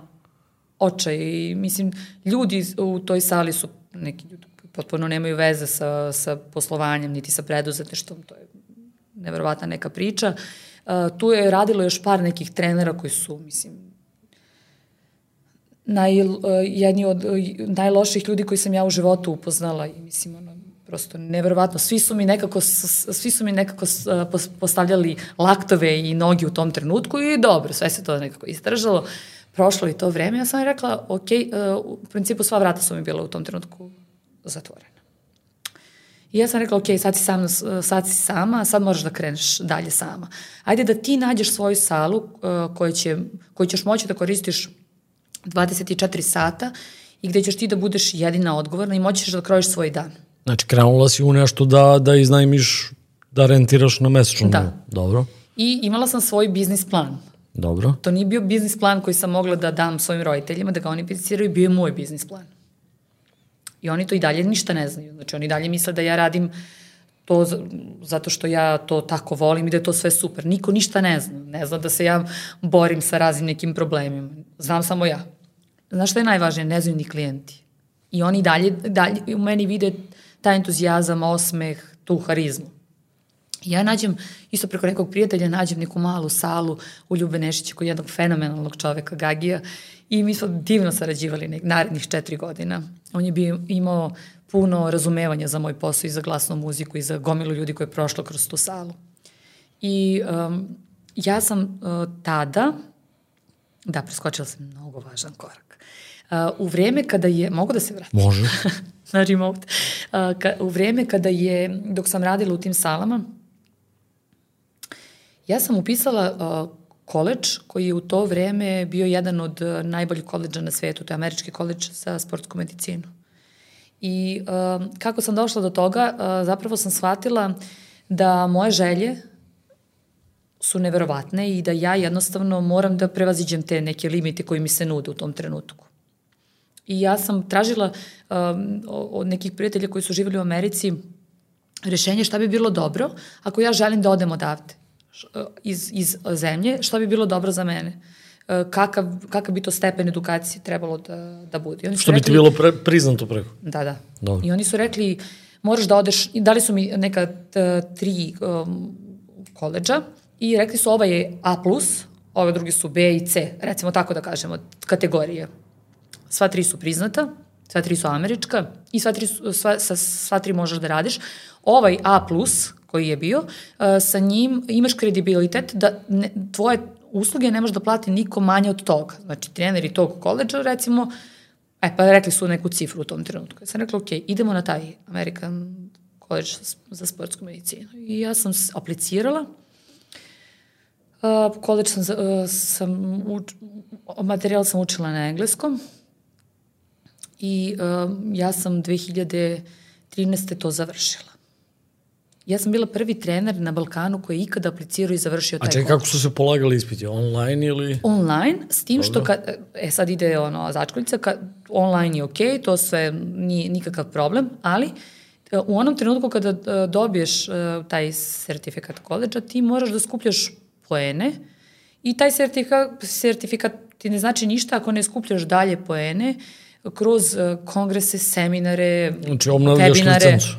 očaj i mislim, ljudi u toj sali su neki ljudi potpuno nemaju veze sa, sa poslovanjem, niti sa preduzetništvom, to je neverovatna neka priča. Uh, tu je radilo još par nekih trenera koji su, mislim, naj, uh, jedni od uh, najloših ljudi koji sam ja u životu upoznala i mislim ono prosto neverovatno. Svi su mi nekako svi su mi nekako uh, postavljali laktove i noge u tom trenutku i dobro sve se to nekako istražalo prošlo i to vreme ja sam rekla ok u principu sva vrata su mi bila u tom trenutku zatvorena. I ja sam rekla, ok, sad si, sam, sad si sama, sad možeš da kreneš dalje sama. Ajde da ti nađeš svoju salu koju, će, koju ćeš moći da koristiš 24 sata i gde ćeš ti da budeš jedina odgovorna i moćeš da krojiš svoj dan. Znači, krenula si u nešto da, da iznajmiš, da rentiraš na mesečnom. Da. Dobro. I imala sam svoj biznis plan. Dobro. To nije bio biznis plan koji sam mogla da dam svojim roditeljima, da ga oni apliciraju, bio je moj biznis plan. I oni to i dalje ništa ne znaju. Znači, oni dalje misle da ja radim to zato što ja to tako volim i da je to sve super. Niko ništa ne zna. Ne zna da se ja borim sa raznim nekim problemima. Znam samo ja. Znaš šta je najvažnije? Ne znaju ni klijenti. I oni dalje, dalje u meni vide taj entuzijazam, osmeh, tu harizmu. Ja nađem, isto preko nekog prijatelja, nađem neku malu salu u Ljube Nešića kod jednog fenomenalnog čoveka, Gagija, i mi smo divno sarađivali nek, narednih četiri godina. On je bio, imao puno razumevanja za moj posao i za glasnu muziku i za gomilu ljudi koje je prošlo kroz tu salu. I um, ja sam uh, tada, da, preskočila sam mnogo važan korak. Uh, u vreme kada je, mogu da se vratim? Može. Na remote. Uh, ka, u vreme kada je, dok sam radila u tim salama, ja sam upisala uh, koleđ koji je u to vreme bio jedan od najboljih koleđa na svetu, to je američki koleđ za sportsku medicinu. I uh, kako sam došla do toga, uh, zapravo sam shvatila da moje želje su neverovatne i da ja jednostavno moram da prevaziđem te neke limite koji mi se nude u tom trenutku. I ja sam tražila um, od nekih prijatelja koji su živjeli u Americi rešenje šta bi bilo dobro ako ja želim da odem odavde iz, iz zemlje, šta bi bilo dobro za mene kakav, kakav bi to stepen edukacije trebalo da, da bude. Oni Što rekli, bi ti bilo pre, priznato preko? Da, da. Dobro. I oni su rekli, moraš da odeš, dali su mi neka t, tri um, koleđa, I rekli su ovaj je A+, ove drugi su B i C, recimo tako da kažemo, kategorije. Sva tri su priznata, sva tri su američka i sva tri, su, sva, sa, sva tri možeš da radiš. Ovaj A+, koji je bio, uh, sa njim imaš kredibilitet da ne, tvoje usluge ne može da plati niko manje od toga. Znači, treneri tog koleđa, recimo, e, pa rekli su neku cifru u tom trenutku. Ja sam rekla, ok, idemo na taj American College za sportsku medicinu. I ja sam aplicirala, Uh, college sam, uh, sam uč, materijal sam učila na engleskom i uh, ja sam 2013. to završila. Ja sam bila prvi trener na Balkanu koji je ikada aplicirao i završio taj A čekaj, kako su se polagali ispiti? Online ili? Online, s tim što, kad, e sad ide ono, začkoljica, kad, online je okej, okay, to sve nije nikakav problem, ali e, u onom trenutku kada e, dobiješ taj sertifikat koleđa, ti moraš da skupljaš poene i taj sertifikat, sertifikat ti ne znači ništa ako ne skupljaš dalje poene kroz kongrese, seminare, znači, webinare. licencu.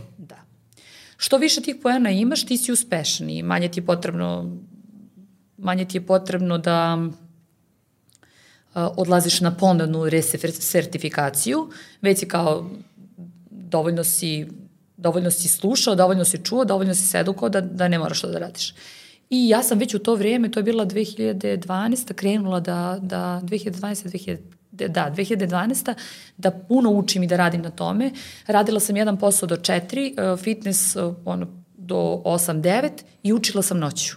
Što više tih poena imaš, ti si uspešniji. Manje ti je potrebno, manje ti je potrebno da odlaziš na ponovnu resertifikaciju, već si kao dovoljno si, dovoljno si slušao, dovoljno si čuo, dovoljno si sedukao da, da ne moraš to da radiš. I ja sam već u to vrijeme, to je bila 2012. krenula da, da 2012. 2000, da, 2012. da puno učim i da radim na tome. Radila sam jedan posao do 4, e, fitness e, ono, do 8, 9 i učila sam noću.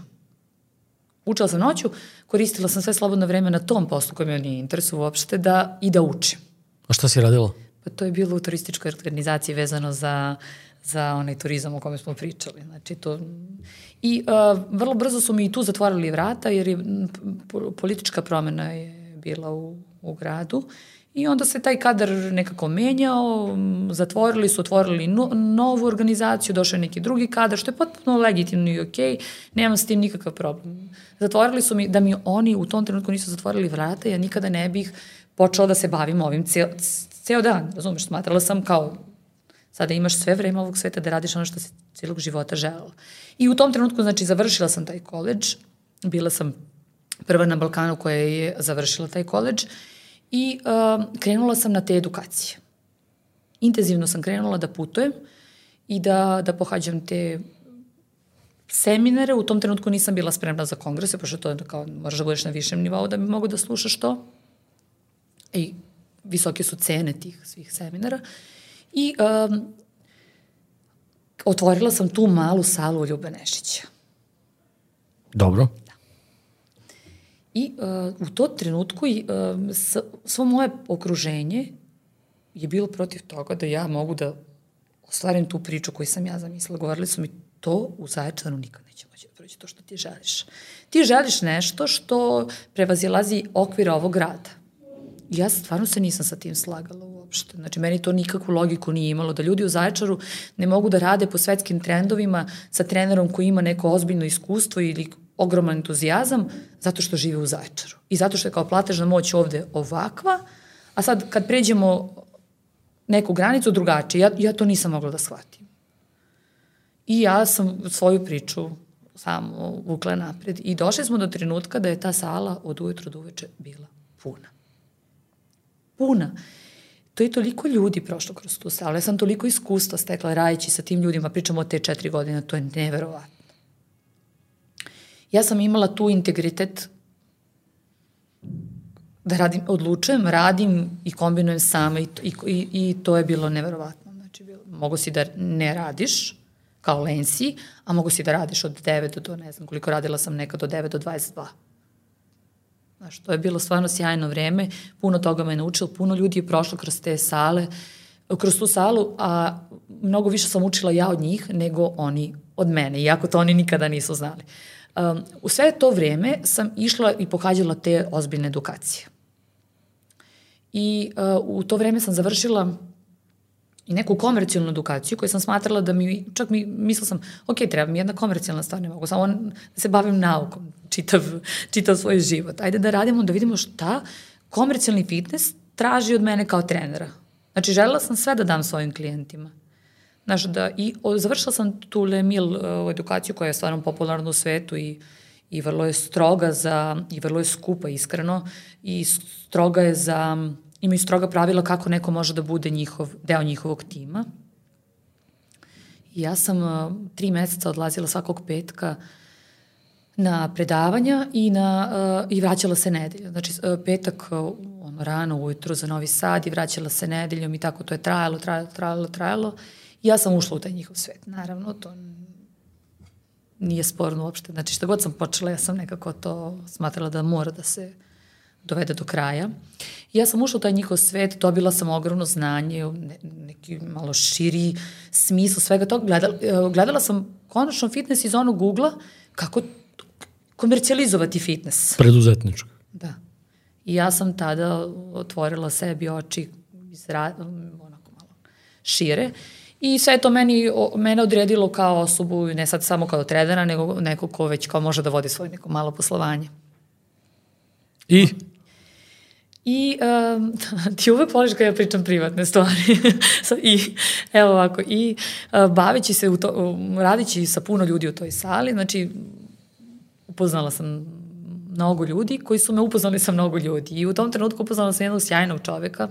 Učila sam noću, koristila sam sve slobodno vreme na tom poslu koji me nije interesu uopšte da, i da učim. A šta si radila? Pa to je bilo u turističkoj organizaciji vezano za, za onaj turizam o kome smo pričali. Znači to... I uh, vrlo brzo su mi i tu zatvorili vrata jer je politička promena je bila u u gradu i onda se taj kadar nekako menjao, zatvorili su, otvorili no, novu organizaciju, došao je neki drugi kadar, što je potpuno legitimno i okej, okay, nemam s tim nikakav problem. Zatvorili su mi, da mi oni u tom trenutku nisu zatvorili vrata, ja nikada ne bih počela da se bavim ovim ceo, ceo dan, razumeš, smatrala sam kao sada imaš sve vreme ovog sveta da radiš ono što si cijelog života želela. I u tom trenutku, znači, završila sam taj koleđ, bila sam prva na Balkanu koja je završila taj koleđ i uh, krenula sam na te edukacije. Intenzivno sam krenula da putujem i da, da pohađam te seminare. U tom trenutku nisam bila spremna za kongrese, pošto to je kao, moraš da budeš na višem nivou da bi mogu da slušaš to. I visoke su cene tih svih seminara. I um, otvorila sam tu malu salu u Ljubenešića. Dobro. I uh, u to trenutku uh, svo moje okruženje je bilo protiv toga da ja mogu da ostvarim tu priču koju sam ja zamislila. Govorili su mi to u Zaječaru nikad neće moći da proći to što ti želiš. Ti želiš nešto što prevazilazi okvir ovog grada. Ja stvarno se nisam sa tim slagala uopšte. Znači, meni to nikakvu logiku nije imalo. Da ljudi u Zaječaru ne mogu da rade po svetskim trendovima sa trenerom koji ima neko ozbiljno iskustvo ili ogroman entuzijazam zato što žive u Zaječaru. I zato što je kao platežna moć ovde ovakva, a sad kad pređemo neku granicu drugačije, ja, ja to nisam mogla da shvatim. I ja sam svoju priču samo vukla napred. I došli smo do trenutka da je ta sala od ujutro do uveče bila puna. Puna. To je toliko ljudi prošlo kroz tu salu. Ja sam toliko iskustva stekla rajeći sa tim ljudima, pričamo o te četiri godine, to je neverovatno ja sam imala tu integritet da radim, odlučujem, radim i kombinujem sama i, i, i, to je bilo neverovatno. Znači, bilo, mogu si da ne radiš kao lensi, a mogu si da radiš od 9 do, ne znam koliko radila sam nekad od 9 do 22. Znaš, to je bilo stvarno sjajno vreme, puno toga me naučilo, puno ljudi je prošlo kroz te sale, kroz tu salu, a mnogo više sam učila ja od njih nego oni od mene, iako to oni nikada nisu znali. Um, u sve to vreme sam išla i pohađala te ozbiljne edukacije. I uh, u to vreme sam završila i neku komercijalnu edukaciju koju sam smatrala da mi, čak mi, mislila sam, ok, treba mi jedna komercijalna stvar, ne mogu samo da se bavim naukom, čitav, čitav svoj život. Ajde da radimo, da vidimo šta komercijalni fitness traži od mene kao trenera. Znači, želela sam sve da dam svojim klijentima. Znaš, da, i o, završila sam tu Le Mil uh, edukaciju koja je stvarno popularna u svetu i, i vrlo je stroga za, i vrlo je skupa iskreno i stroga je za, imaju stroga pravila kako neko može da bude njihov, deo njihovog tima. I ja sam uh, tri meseca odlazila svakog petka na predavanja i, na, uh, i vraćala se nedelju. Znači, uh, petak uh, ono, rano ujutru za Novi Sad i vraćala se nedeljom i tako to je trajalo, trajalo, trajalo, trajalo. I ja sam ušla u taj njihov svet. Naravno, to nije sporno uopšte. Znači, šta god sam počela, ja sam nekako to smatrala da mora da se dovede do kraja. Ja sam ušla u taj njihov svet, dobila sam ogromno znanje, ne, neki malo širi smisl svega toga. Gledala, gledala sam konačno fitness iz onog ugla kako komercijalizovati fitness. Preduzetničko. Da. I ja sam tada otvorila sebi oči izra, onako malo šire I sve to meni, mene odredilo kao osobu, ne sad samo kao trenera, nego neko ko već kao može da vodi svoje neko malo poslovanje. I? I um, [laughs] ti uvek voliš kada ja pričam privatne stvari. [laughs] I evo ovako, i uh, baveći se, u to, radići sa puno ljudi u toj sali, znači upoznala sam mnogo ljudi koji su me upoznali sa mnogo ljudi. I u tom trenutku upoznala sam jednog sjajnog čoveka,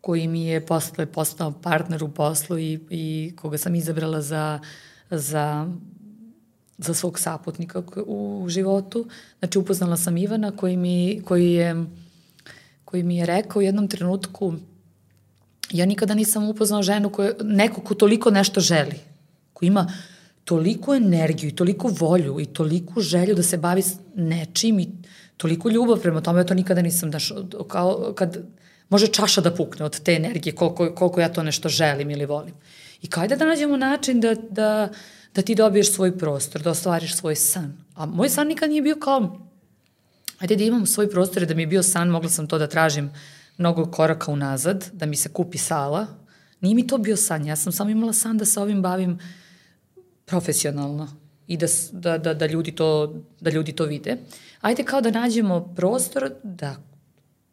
koji mi je posle postao partner u poslu i, i koga sam izabrala za, za, za svog saputnika u životu. Znači, upoznala sam Ivana koji mi, koji je, koji mi je rekao u jednom trenutku ja nikada nisam upoznala ženu koja, neko ko toliko nešto želi, ko ima toliku energiju i toliko volju i toliku želju da se bavi nečim i toliko ljubav prema tome, ja to nikada nisam, daš, kao kad može čaša da pukne od te energije, koliko, koliko ja to nešto želim ili volim. I kajde da nađemo način da, da, da ti dobiješ svoj prostor, da ostvariš svoj san. A moj san nikad nije bio kao, ajde da imam svoj prostor i da mi je bio san, mogla sam to da tražim mnogo koraka unazad, da mi se kupi sala. Nije mi to bio san, ja sam samo imala san da se ovim bavim profesionalno i da, da, da, da, ljudi, to, da ljudi to vide. Ajde kao da nađemo prostor da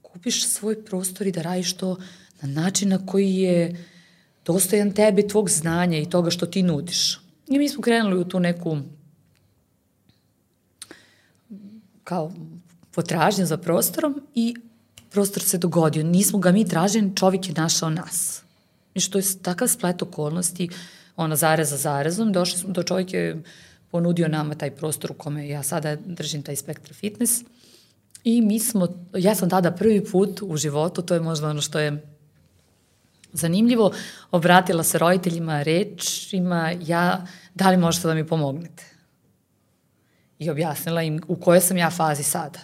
kupiš svoj prostor i da radiš to na način na koji je dostojan tebi, tvog znanja i toga što ti nudiš. I mi smo krenuli u tu neku kao potražnju za prostorom i prostor se dogodio. Nismo ga mi tražili, čovjek je našao nas. I što je takav splet okolnosti, ona zarez za zarezom, došli smo do čovjek je ponudio nama taj prostor u kome ja sada držim taj spektar fitness I mi smo, ja sam tada prvi put u životu, to je možda ono što je zanimljivo, obratila se roditeljima rečima, ja, da li možete da mi pomognete? I objasnila im u kojoj sam ja fazi sada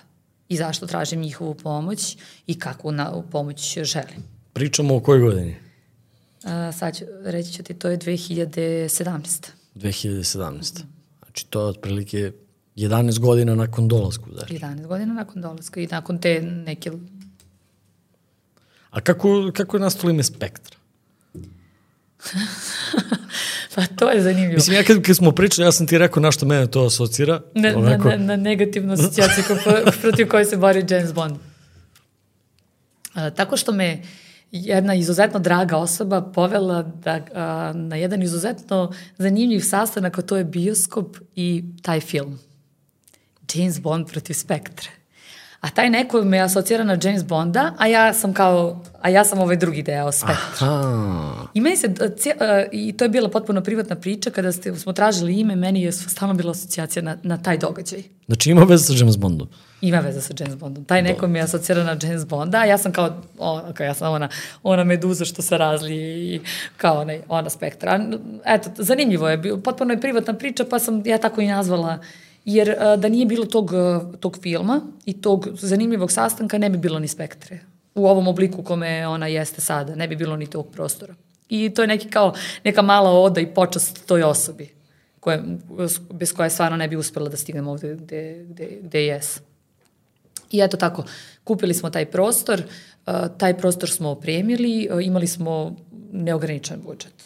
i zašto tražim njihovu pomoć i kakvu na, pomoć želim. Pričamo o kojoj godini? A, sad ću, reći ću ti, to je 2017. 2017. Znači to je otprilike 11 godina nakon dolaska u Zarič. 11 godina nakon dolaska i nakon te neke... A kako, kako je nastalo ime Spektra? [laughs] pa to je zanimljivo. Mislim, ja kad, kad smo pričali, ja sam ti rekao na što mene to asocira. Na, onako... na, na, na negativnu asocijaciju protiv koje se bori James Bond. A, tako što me jedna izuzetno draga osoba povela da, a, na jedan izuzetno zanimljiv sastanak, a to je bioskop i taj film. James Bond protiv Spektra. A taj neko me asocira na James Bonda, a ja sam kao, a ja sam ovaj drugi deo Spektra. Aha. I meni se, cija, i to je bila potpuno privatna priča, kada ste, smo tražili ime, meni je stalno bila asocijacija na, na taj događaj. Znači ima veze sa James Bondom? Ima veze sa James Bondom. Taj neko mi je asocira na James Bonda, a ja sam kao, o, kao ja sam ona, ona meduza što se razlije i kao onaj, ona Spektra. Eto, zanimljivo je, potpuno je privatna priča, pa sam ja tako i nazvala uh, jer da nije bilo tog, tog filma i tog zanimljivog sastanka ne bi bilo ni spektre u ovom obliku kome ona jeste sada, ne bi bilo ni tog prostora. I to je neki kao neka mala oda i počast toj osobi koje, bez koje stvarno ne bi uspela da stignem ovde gde, gde, gde jes. I eto tako, kupili smo taj prostor, taj prostor smo opremili, imali smo neograničen budžet.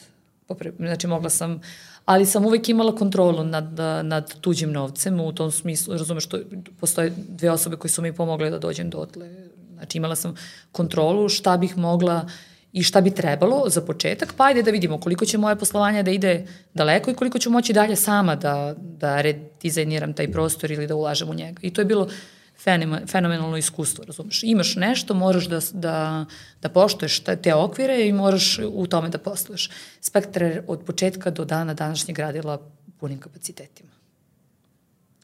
Znači mogla sam ali sam uvek imala kontrolu nad, nad tuđim novcem u tom smislu, razumeš, što postoje dve osobe koje su mi pomogle da dođem dotle. Znači imala sam kontrolu šta bih mogla i šta bi trebalo za početak, pa ajde da vidimo koliko će moje poslovanje da ide daleko i koliko ću moći dalje sama da, da redizajniram taj prostor ili da ulažem u njega. I to je bilo fenomenalno iskustvo, razumeš. Imaš nešto, moraš da, da, da poštoješ te okvire i moraš u tome da posluješ. Spektra je od početka do dana današnjeg gradila punim kapacitetima.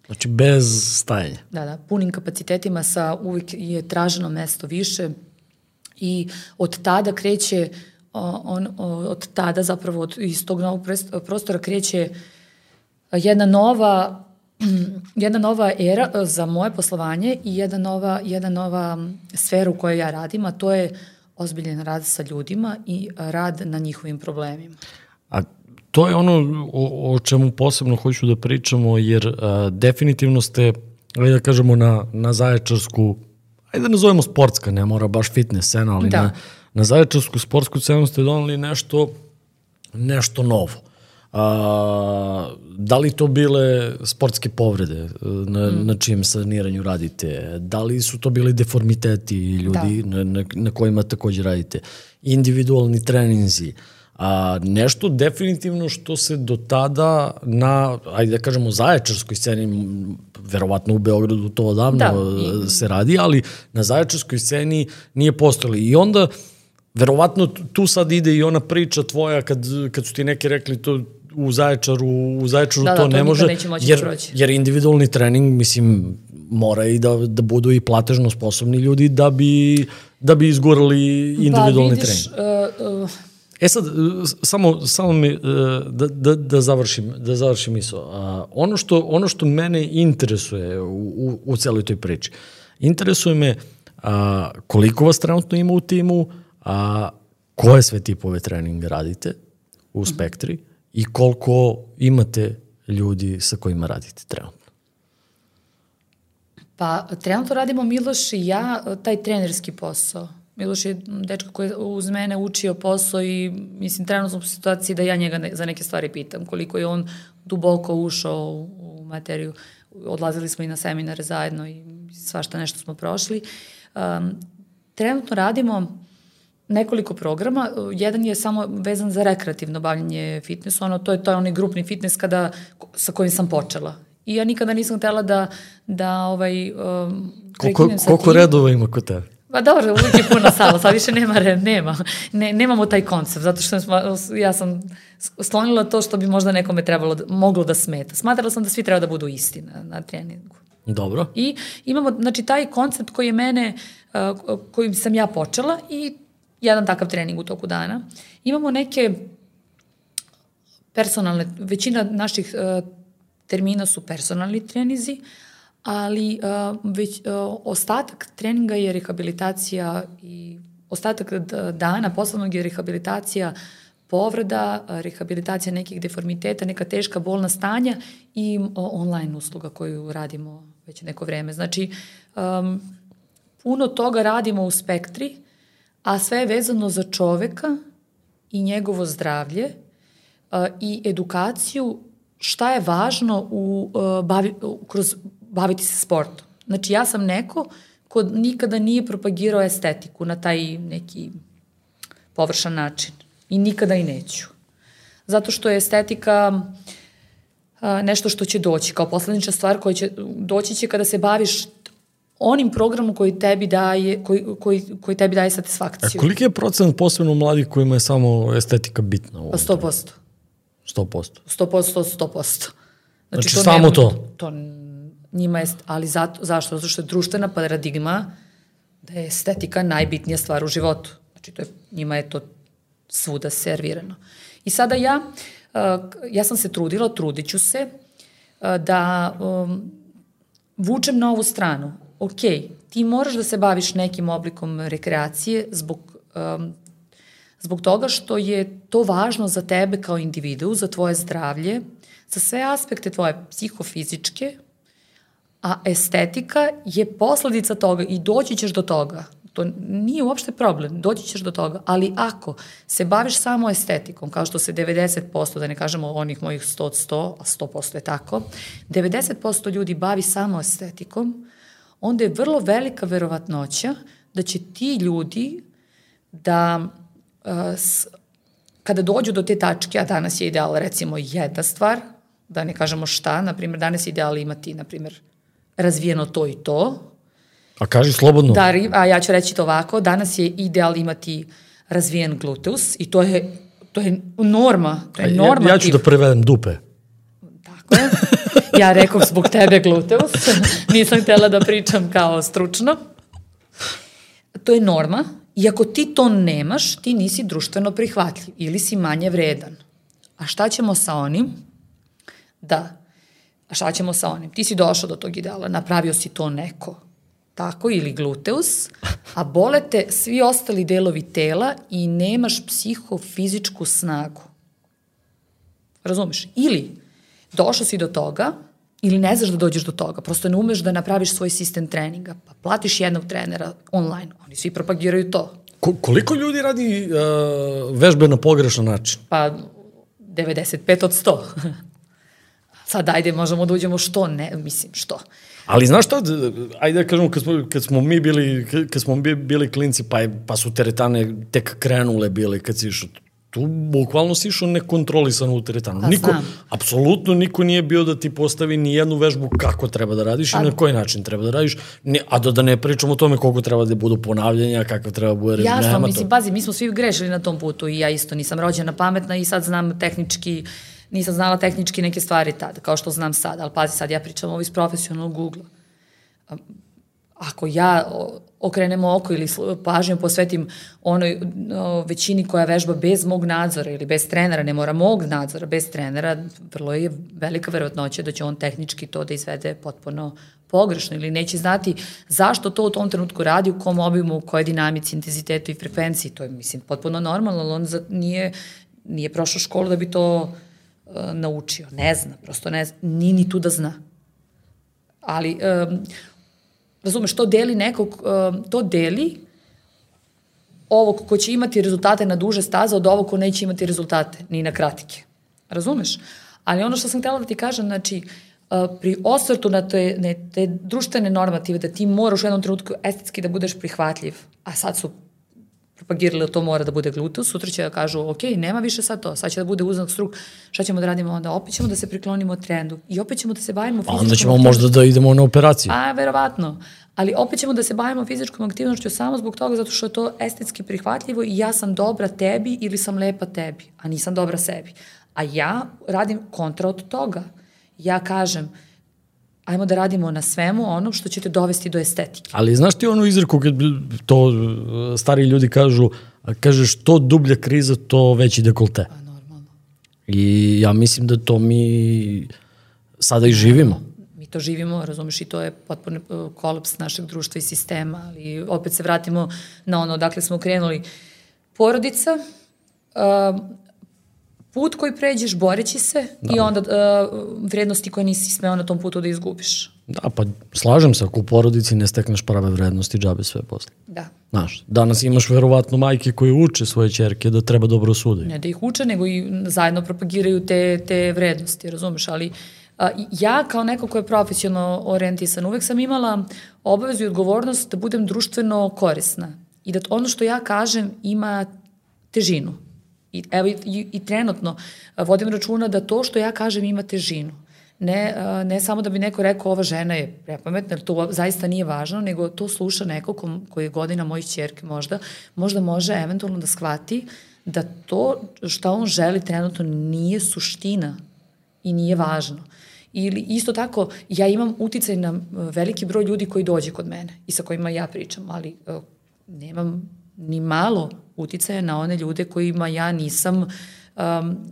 Znači bez stajanja. Da, da, punim kapacitetima sa uvijek je traženo mesto više i od tada kreće on, od tada zapravo od, iz tog novog prostora kreće jedna nova [clears throat] jedna nova era za moje poslovanje i jedna nova, jedna nova sfera u kojoj ja radim, a to je ozbiljen rad sa ljudima i rad na njihovim problemima. A to je ono o, o čemu posebno hoću da pričamo, jer a, definitivno ste, ajde da kažemo, na, na zaječarsku, ajde da nazovemo sportska, ne mora baš fitness scena, ali da. na, na zaječarsku sportsku scenu ste donali nešto, nešto novo. A, da li to bile sportske povrede na, mm. na čijem saniranju radite? Da li su to bili deformiteti ljudi da. na, na, na kojima takođe radite? Individualni treninzi? A, nešto definitivno što se do tada na, ajde da kažemo, zaječarskoj sceni, verovatno u Beogradu to odavno da. se radi, ali na zaječarskoj sceni nije postojalo. I onda, verovatno tu sad ide i ona priča tvoja kad, kad su ti neki rekli to u Zaječaru, u Zaječaru da, da to, da, to ne može, jer, proći. jer individualni trening, mislim, mora i da, da budu i platežno sposobni ljudi da bi, da bi izgurali individualni pa, vidiš, trening. Uh, uh, E sad, samo, samo mi, da, da, da završim, da završim misao. Ono što, ono što mene interesuje u, u, u celoj toj priči, interesuje me a, koliko vas trenutno ima u timu, a, koje sve tipove treninga radite u Spektri, mm -hmm i koliko imate ljudi sa kojima radite trenutno? Pa, trenutno radimo Miloš i ja taj trenerski posao. Miloš je dečko koji je uz mene učio posao i mislim trenutno sam u situaciji da ja njega ne, za neke stvari pitam koliko je on duboko ušao u, u materiju. Odlazili smo i na seminare zajedno i svašta nešto smo prošli. Um, trenutno radimo nekoliko programa. Jedan je samo vezan za rekreativno bavljanje fitnessu, ono, to je, to je onaj grupni fitness kada, sa kojim sam počela. I ja nikada nisam htela da, da ovaj, um, koliko, koliko redova ima kod tebe? Pa dobro, uvijek je puna sala, sad više nema, nema, ne, nemamo taj koncept, zato što ja sam sklonila to što bi možda nekome trebalo, da, moglo da smeta. Smatrala sam da svi treba da budu isti na, na treningu. Dobro. I imamo, znači, taj koncept koji je mene, uh, kojim sam ja počela i jedan takav trening u toku dana. Imamo neke personalne, većina naših uh, termina su personalni trenizi, ali uh, već, uh, ostatak treninga je rehabilitacija i ostatak dana poslovnog je rehabilitacija povreda, rehabilitacija nekih deformiteta, neka teška bolna stanja i online usluga koju radimo već neko vreme. Znači, um, puno toga radimo u spektri, a sve je vezano za čoveka i njegovo zdravlje uh, i edukaciju šta je važno u, uh, bavi, kroz baviti se sportom. Znači ja sam neko ko nikada nije propagirao estetiku na taj neki površan način i nikada i neću. Zato što je estetika a, nešto što će doći kao posledniča stvar koja će doći će kada se baviš onim programom koji tebi daje, koji, koji, koji tebi daje satisfakciju. A koliki je procent posebno mladih kojima je samo estetika bitna? Pa 100%. 100%. 100%, 100%. Znači, znači to samo nema, to? To njima je, ali zato, zašto? Zato što je društvena paradigma da je estetika najbitnija stvar u životu. Znači, to je, njima je to svuda servirano. I sada ja, ja sam se trudila, trudit ću se, da um, vučem na ovu stranu ok, ti moraš da se baviš nekim oblikom rekreacije zbog, um, zbog toga što je to važno za tebe kao individu, za tvoje zdravlje, za sve aspekte tvoje psihofizičke, a estetika je posledica toga i doći ćeš do toga. To nije uopšte problem, doći ćeš do toga, ali ako se baviš samo estetikom, kao što se 90%, da ne kažemo onih mojih 100 od 100, a 100% je tako, 90% ljudi bavi samo estetikom, onda je vrlo velika verovatnoća da će ti ljudi da uh, s, kada dođu do te tačke, a danas je ideal recimo jedna stvar, da ne kažemo šta, na primjer danas je ideal imati, na primjer, razvijeno to i to. A kaži slobodno. Da, a ja ću reći to ovako, danas je ideal imati razvijen gluteus i to je, to je norma, to je. Ja, ja ću da prevedem dupe. Tako je. Ja rekao zbog tebe gluteus, [laughs] nisam htela da pričam kao stručno. To je norma i ako ti to nemaš, ti nisi društveno prihvatljiv ili si manje vredan. A šta ćemo sa onim? Da. A šta ćemo sa onim? Ti si došao do tog ideala, napravio si to neko, tako, ili gluteus, a bole te svi ostali delovi tela i nemaš psihofizičku snagu. Razumeš? Ili došao si do toga, ili ne znaš da dođeš do toga, prosto ne umeš da napraviš svoj sistem treninga, pa platiš jednog trenera online, oni svi propagiraju to. Ko, koliko ljudi radi uh, vežbe na pogrešan način? Pa 95 od 100. [laughs] Sad ajde, možemo da uđemo što, ne, mislim, što. Ali znaš šta, ajde da kažemo, kad smo, kad smo mi bili, kad smo bili klinci, pa, je, pa su teretane tek krenule bile kad si išao tu bukvalno si išao nekontrolisano u teretanu. Pa niko, znam. apsolutno niko nije bio da ti postavi ni jednu vežbu kako treba da radiš pa, i na koji način treba da radiš, ni, a da, da ne pričamo o tome koliko treba da budu ponavljanja, kako treba da bude... Jasno, nema mislim, to. pazi, mi smo svi grešili na tom putu i ja isto nisam rođena pametna i sad znam tehnički, nisam znala tehnički neke stvari tad, kao što znam sad, ali pazi, sad ja pričam ovo iz profesionalnog ugla. Ako ja okrenem oko ili pažnju posvetim onoj o, većini koja vežba bez mog nadzora ili bez trenera, ne mora mog nadzora, bez trenera, vrlo je velika verovatnoća da će on tehnički to da izvede potpuno pogrešno ili neće znati zašto to u tom trenutku radi, u kom obimu, u kojoj dinamici, intenzitetu i frekvenciji. To je, mislim, potpuno normalno, ali on za, nije, nije prošao školu da bi to uh, naučio. Ne zna, prosto ne zna, ni ni tu da zna. Ali um, razumeš, to deli nekog, to deli ovog ko će imati rezultate na duže staze od ovog ko neće imati rezultate, ni na kratike. Razumeš? Ali ono što sam htela da ti kažem, znači, pri osvrtu na te, ne, te društvene normative, da ti moraš u jednom trenutku estetski da budeš prihvatljiv, a sad su propagirali da to mora da bude gluteus, sutra će da kažu, ok, nema više sad to, sad će da bude uznak struk, šta ćemo da radimo onda? Opet ćemo da se priklonimo trendu i opet ćemo da se bavimo fizičkom... A onda ćemo možda da idemo na operaciju. A, verovatno. Ali opet ćemo da se bavimo fizičkom aktivnošću samo zbog toga zato što je to estetski prihvatljivo i ja sam dobra tebi ili sam lepa tebi, a nisam dobra sebi. A ja radim kontra od toga. Ja kažem, ajmo da radimo na svemu ono što će te dovesti do estetike. Ali znaš ti onu izreku kad to uh, stari ljudi kažu, kaže što dublja kriza, to veći dekolte. Pa normalno. I ja mislim da to mi sada i živimo. Mi to živimo, razumeš, i to je potpuno uh, kolaps našeg društva i sistema, ali opet se vratimo na ono dakle smo krenuli. Porodica, uh, put koji pređeš boreći se da. i onda uh, vrednosti koje nisi smeo na tom putu da izgubiš. Da, pa slažem se, ako u porodici ne stekneš prave vrednosti, džabe sve posle. Da. Znaš, danas imaš verovatno majke koje uče svoje čerke da treba dobro sudaju. Ne da ih uče, nego i zajedno propagiraju te, te vrednosti, razumeš, ali a, ja kao neko ko je profesionalno orijentisan, uvek sam imala obavezu i odgovornost da budem društveno korisna i da ono što ja kažem ima težinu I, evo, i, i, trenutno vodim računa da to što ja kažem ima težinu. Ne, ne samo da bi neko rekao ova žena je prepametna, to zaista nije važno, nego to sluša neko ko, koji je godina mojih čerke možda, možda može eventualno da shvati da to šta on želi trenutno nije suština i nije važno. Ili isto tako, ja imam uticaj na veliki broj ljudi koji dođe kod mene i sa kojima ja pričam, ali nemam ni malo uticaja na one ljude kojima ja nisam um,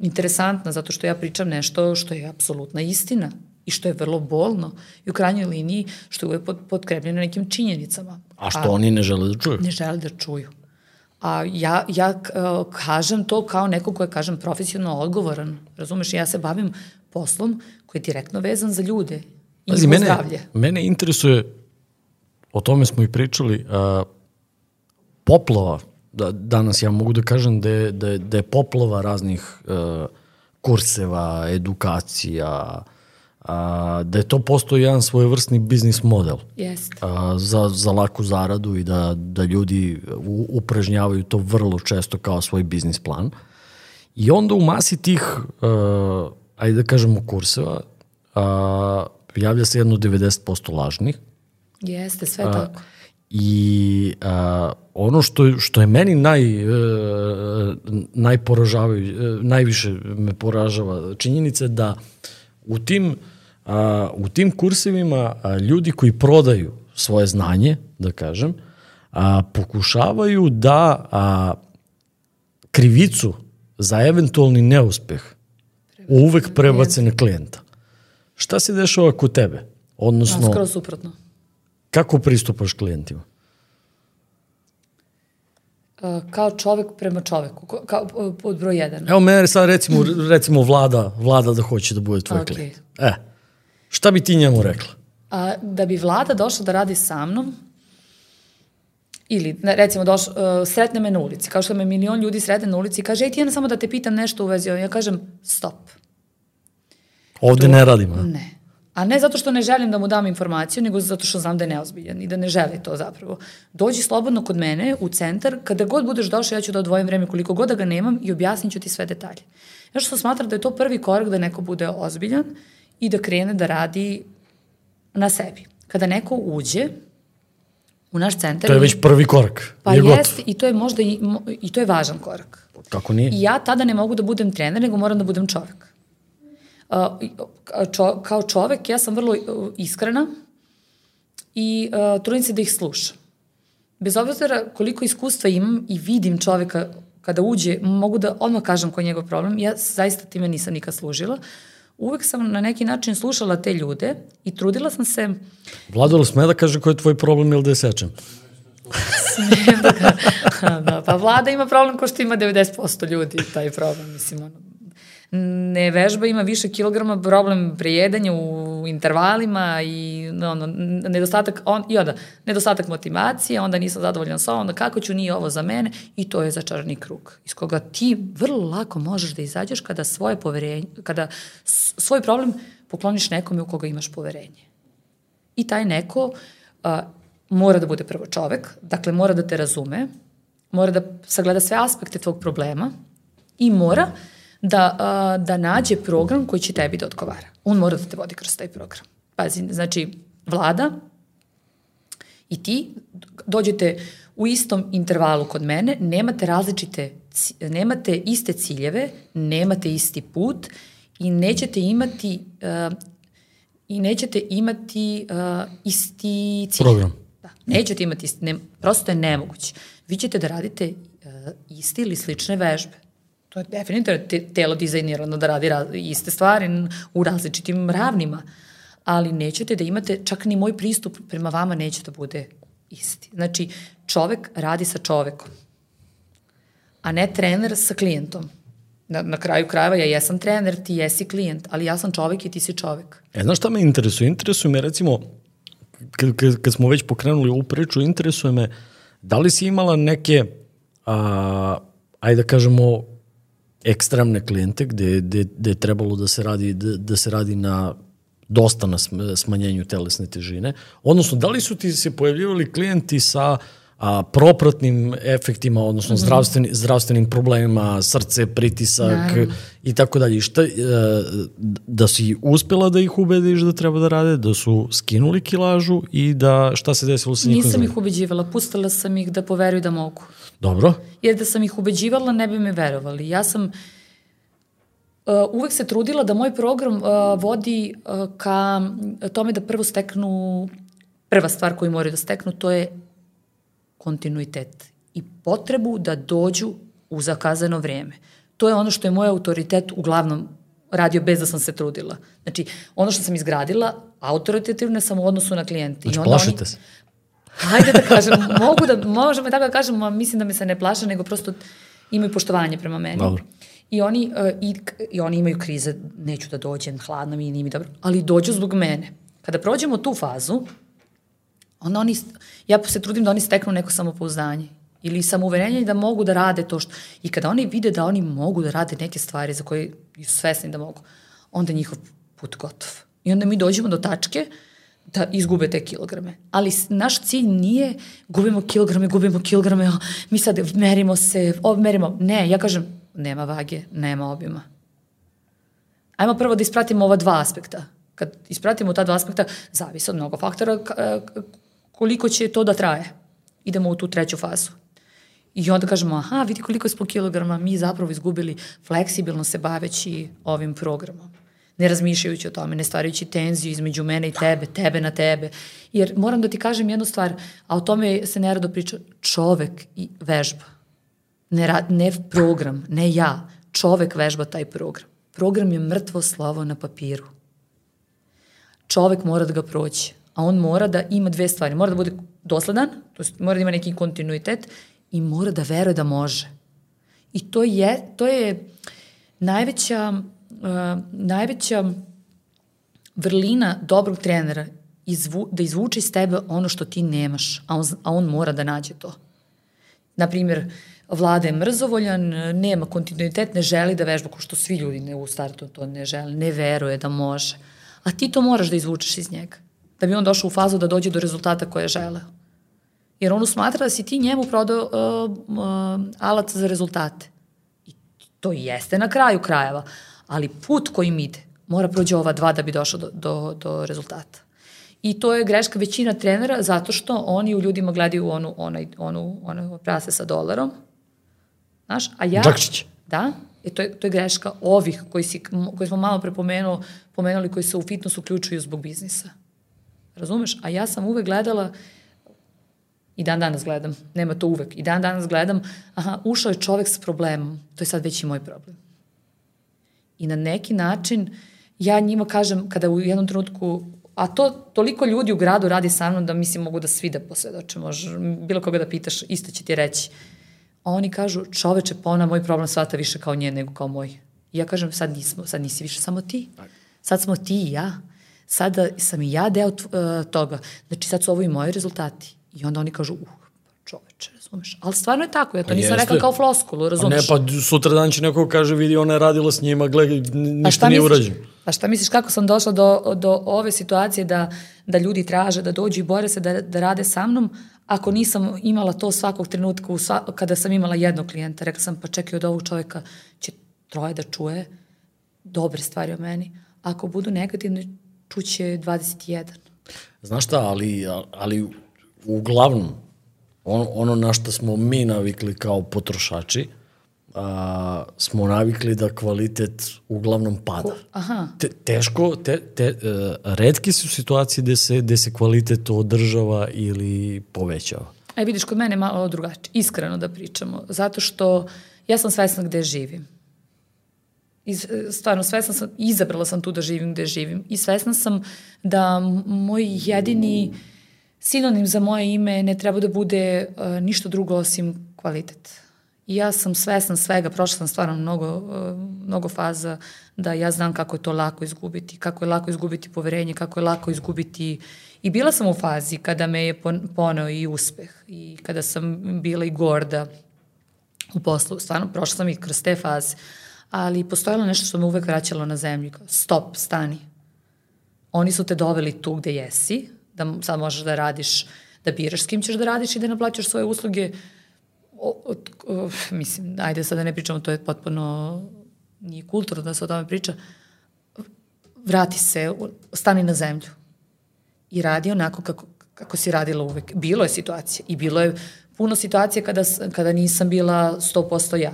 interesantna, zato što ja pričam nešto što je apsolutna istina i što je vrlo bolno i u krajnjoj liniji što je uvek pod, podkrepljeno nekim činjenicama. A što A, oni ne žele da čuju? Ne žele da čuju. A ja, ja uh, kažem to kao neko ko je, kažem, profesionalno odgovoran. Razumeš, ja se bavim poslom koji je direktno vezan za ljude i Pazi, mene, zdravlje. Mene interesuje, o tome smo i pričali, uh, poplava, da, danas ja mogu da kažem da je, da je, da je poplava raznih uh, kurseva, edukacija, a, da je to postoji jedan svojevrsni biznis model Jeste. a, za, za laku zaradu i da, da ljudi u, upražnjavaju to vrlo često kao svoj biznis plan. I onda u masi tih, a, ajde da kažemo, kurseva, a, javlja se jedno 90% lažnih, Jeste, sve a, tako. I a, ono što, što je meni naj, e, najporažavaju, e, najviše me poražava činjenica je da u tim, a, u tim kursevima a, ljudi koji prodaju svoje znanje, da kažem, a, pokušavaju da a, krivicu za eventualni neuspeh uvek prebace na klijenta. Šta se dešava kod tebe? Odnosno, no, skoro suprotno. Kako pristupaš klijentima? kao čovek prema čoveku, kao pod broj jedan. Evo mene sad recimo, recimo vlada, vlada da hoće da bude tvoj okay. klijent. E, šta bi ti njemu rekla? A, da bi vlada došla da radi sa mnom, ili recimo doš, uh, sretne me na ulici, kao što me milion ljudi sretne na ulici i kaže, ej ti ja samo da te pitam nešto u vezi, ja kažem, stop. Ovde to, ne radimo. Ne. A ne zato što ne želim da mu dam informaciju, nego zato što znam da je neozbiljan i da ne želi to zapravo. Dođi slobodno kod mene u centar, kada god budeš došao ja ću da odvojim vreme koliko god da ga nemam i objasnit ću ti sve detalje. Ja što smatram da je to prvi korak da neko bude ozbiljan i da krene da radi na sebi. Kada neko uđe u naš centar... To je već prvi korak. Pa je jest, i to je možda i, i to je važan korak. Kako nije? I ja tada ne mogu da budem trener, nego moram da budem čovek čo, kao čovek ja sam vrlo uh, iskrena i uh, trudim se da ih slušam. Bez obzira koliko iskustva imam i vidim čoveka kada uđe, mogu da odmah kažem koji je njegov problem, ja zaista time nisam nikad služila. Uvek sam na neki način slušala te ljude i trudila sam se... Vlado, sme da kaže koji je tvoj problem ili da je sečem? Smijem da [laughs] da, pa vlada ima problem ko što ima 90% ljudi, taj problem, mislim, ono, ne vežba, ima više kilograma, problem prejedanja u intervalima i ono, nedostatak, on, i onda, nedostatak motivacije, onda nisam zadovoljan sa onda kako ću, nije ovo za mene i to je začarani krug iz koga ti vrlo lako možeš da izađeš kada svoje poverenje, kada svoj problem pokloniš nekome u koga imaš poverenje. I taj neko a, mora da bude prvo čovek, dakle mora da te razume, mora da sagleda sve aspekte tvog problema i mora mm da, a, da nađe program koji će tebi da odgovara. On mora da te vodi kroz taj program. Pazi, znači, vlada i ti dođete u istom intervalu kod mene, nemate različite, nemate iste ciljeve, nemate isti put i nećete imati uh, i nećete imati uh, isti cilj. Program. Da, nećete imati isti, ne, prosto je nemoguće. Vi ćete da radite uh, isti ili slične vežbe. To je definitivno te, telo dizajnirano da radi iste stvari u različitim ravnima, ali nećete da imate, čak ni moj pristup prema vama neće da bude isti. Znači, čovek radi sa čovekom, a ne trener sa klijentom. Na, na kraju krajeva ja jesam trener, ti jesi klijent, ali ja sam čovek i ti si čovek. E, znaš šta me interesuje? Interesuje me recimo, kad, kad, kad smo već pokrenuli ovu priču, interesuje me da li si imala neke, a, ajde da kažemo, ekstremne klijente gde, gde, gde je trebalo da se radi, da, da se radi na dosta na smanjenju telesne težine. Odnosno, da li su ti se pojavljivali klijenti sa a, propratnim efektima, odnosno mm -hmm. zdravstveni, zdravstvenim problemima, srce, pritisak Naravno. i tako dalje. Šta, e, da si uspela da ih ubediš da treba da rade, da su skinuli kilažu i da šta se desilo sa njihovim Nisam ih ubeđivala, pustila sam ih da poveruju da mogu. Dobro. Jer da sam ih ubeđivala ne bi me verovali. Ja sam Uh, uvek se trudila da moj program uh, vodi uh, ka tome da prvo steknu, prva stvar koju moraju da steknu, to je kontinuitet i potrebu da dođu u zakazano vreme. To je ono što je moj autoritet uglavnom radio bez da sam se trudila. Znači, ono što sam izgradila, autoritativne sam u odnosu na klijenti. Znači, plašite oni, se. Hajde da kažem, [laughs] mogu da, možemo tako da kažem, a mislim da me se ne plaše, nego prosto imaju poštovanje prema meni. Dobro. I oni, uh, i, I oni imaju krize, neću da dođem, hladno mi, nije mi dobro, ali dođu zbog mene. Kada prođemo tu fazu, onda oni, ja se trudim da oni steknu neko samopouzdanje ili samouverenje da mogu da rade to što... I kada oni vide da oni mogu da rade neke stvari za koje su svesni da mogu, onda njihov put gotov. I onda mi dođemo do tačke da izgube te kilograme. Ali naš cilj nije gubimo kilograme, gubimo kilograme, mi sad merimo se, merimo. Ne, ja kažem, nema vage, nema obima. Ajmo prvo da ispratimo ova dva aspekta. Kad ispratimo ta dva aspekta, zavisi od mnogo faktora koliko će to da traje. Idemo u tu treću fazu. I onda kažemo, aha, vidi koliko smo kilograma mi zapravo izgubili fleksibilno se baveći ovim programom. Ne razmišljajući o tome, ne stvarajući tenziju između mene i tebe, tebe na tebe. Jer moram da ti kažem jednu stvar, a o tome se nerado priča, čovek i vežba. Ne, rad, ne program, ne ja. Čovek vežba taj program. Program je mrtvo slovo na papiru. Čovek mora da ga proći, a on mora da ima dve stvari. Mora da bude dosledan, to jest mora da ima neki kontinuitet i mora da veruje da može. I to je, to je najveća, uh, najveća vrlina dobrog trenera izvu, da izvuče iz tebe ono što ti nemaš, a on, a on mora da nađe to. Naprimjer, vlada je mrzovoljan, nema kontinuitet, ne želi da vežba, ko što svi ljudi ne u startu to ne žele, ne veruje da može. A ti to moraš da izvučeš iz njega, da bi on došao u fazu da dođe do rezultata koje je želeo. Jer on smatra da si ti njemu prodao uh, uh, alat za rezultate. I to jeste na kraju krajeva. Ali put kojim ide mora prođe ova dva da bi došao do, do, do rezultata. I to je greška većina trenera zato što oni u ljudima gledaju onu, onaj, onu, onu prase sa dolarom. Znaš, a ja... Džakšić. Da, i to je, to je greška ovih koji, si, koji smo malo pre pomenuo, pomenuli koji se u fitness uključuju zbog biznisa. Razumeš? A ja sam uvek gledala I dan danas gledam. Nema to uvek. I dan danas gledam, aha, ušao je čovek s problemom. To je sad već i moj problem. I na neki način ja njima kažem, kada u jednom trenutku a to toliko ljudi u gradu radi sa mnom da mislim mogu da svi da posvedoče, može bilo koga da pitaš, isto će ti reći. A oni kažu, čoveče, pa ona moj problem svata više kao nje nego kao moj. I ja kažem, sad nismo, sad nisi više samo ti. Sad smo ti i ja. Sada sam i ja deo uh, toga. Znači sad su ovo i moji rezultati. I onda oni kažu, uh, čoveče, razumeš? Ali stvarno je tako, ja to pa nisam rekla kao floskulu, razumeš? A ne, pa sutra dan će neko kaže, vidi, ona je radila s njima, gledaj, ništa nije urađeno. A šta misliš kako sam došla do, do ove situacije da, da ljudi traže, da dođu i bore se da, da rade sa mnom, ako nisam imala to svakog trenutka u sva, kada sam imala jednog klijenta, rekla sam pa čekaj od ovog čoveka će troje da čuje dobre stvari o meni. Ako budu negativne, čuće 21. Znaš šta, ali, ali uglavnom, on, ono na što smo mi navikli kao potrošači, a, smo navikli da kvalitet uglavnom pada. Aha. Te, teško, te, te, uh, redke su situacije gde se, gde se kvalitet održava ili povećava. E vidiš, kod mene malo drugačije, iskreno da pričamo, zato što ja sam svesna gde živim. I stvarno svesna sam, izabrala sam tu da živim gde živim i svesna sam da moj jedini sinonim za moje ime ne treba da bude uh, ništa drugo osim kvalitet. I ja sam svesna svega, prošla sam stvarno mnogo, uh, mnogo faza da ja znam kako je to lako izgubiti, kako je lako izgubiti poverenje, kako je lako izgubiti i bila sam u fazi kada me je poneo i uspeh i kada sam bila i gorda u poslu, stvarno prošla sam i kroz te faze, ali postojalo nešto što me uvek vraćalo na zemlju, stop, stani. Oni su te doveli tu gde jesi, da sad možeš da radiš, da biraš s kim ćeš da radiš i da naplaćaš svoje usluge. O, o, o, mislim, ajde sad da ne pričamo, to je potpuno, nije kulturno da se o tome priča. Vrati se, stani na zemlju i radi onako kako, kako si radila uvek. Bilo je situacije i bilo je puno situacije kada, kada nisam bila 100% ja.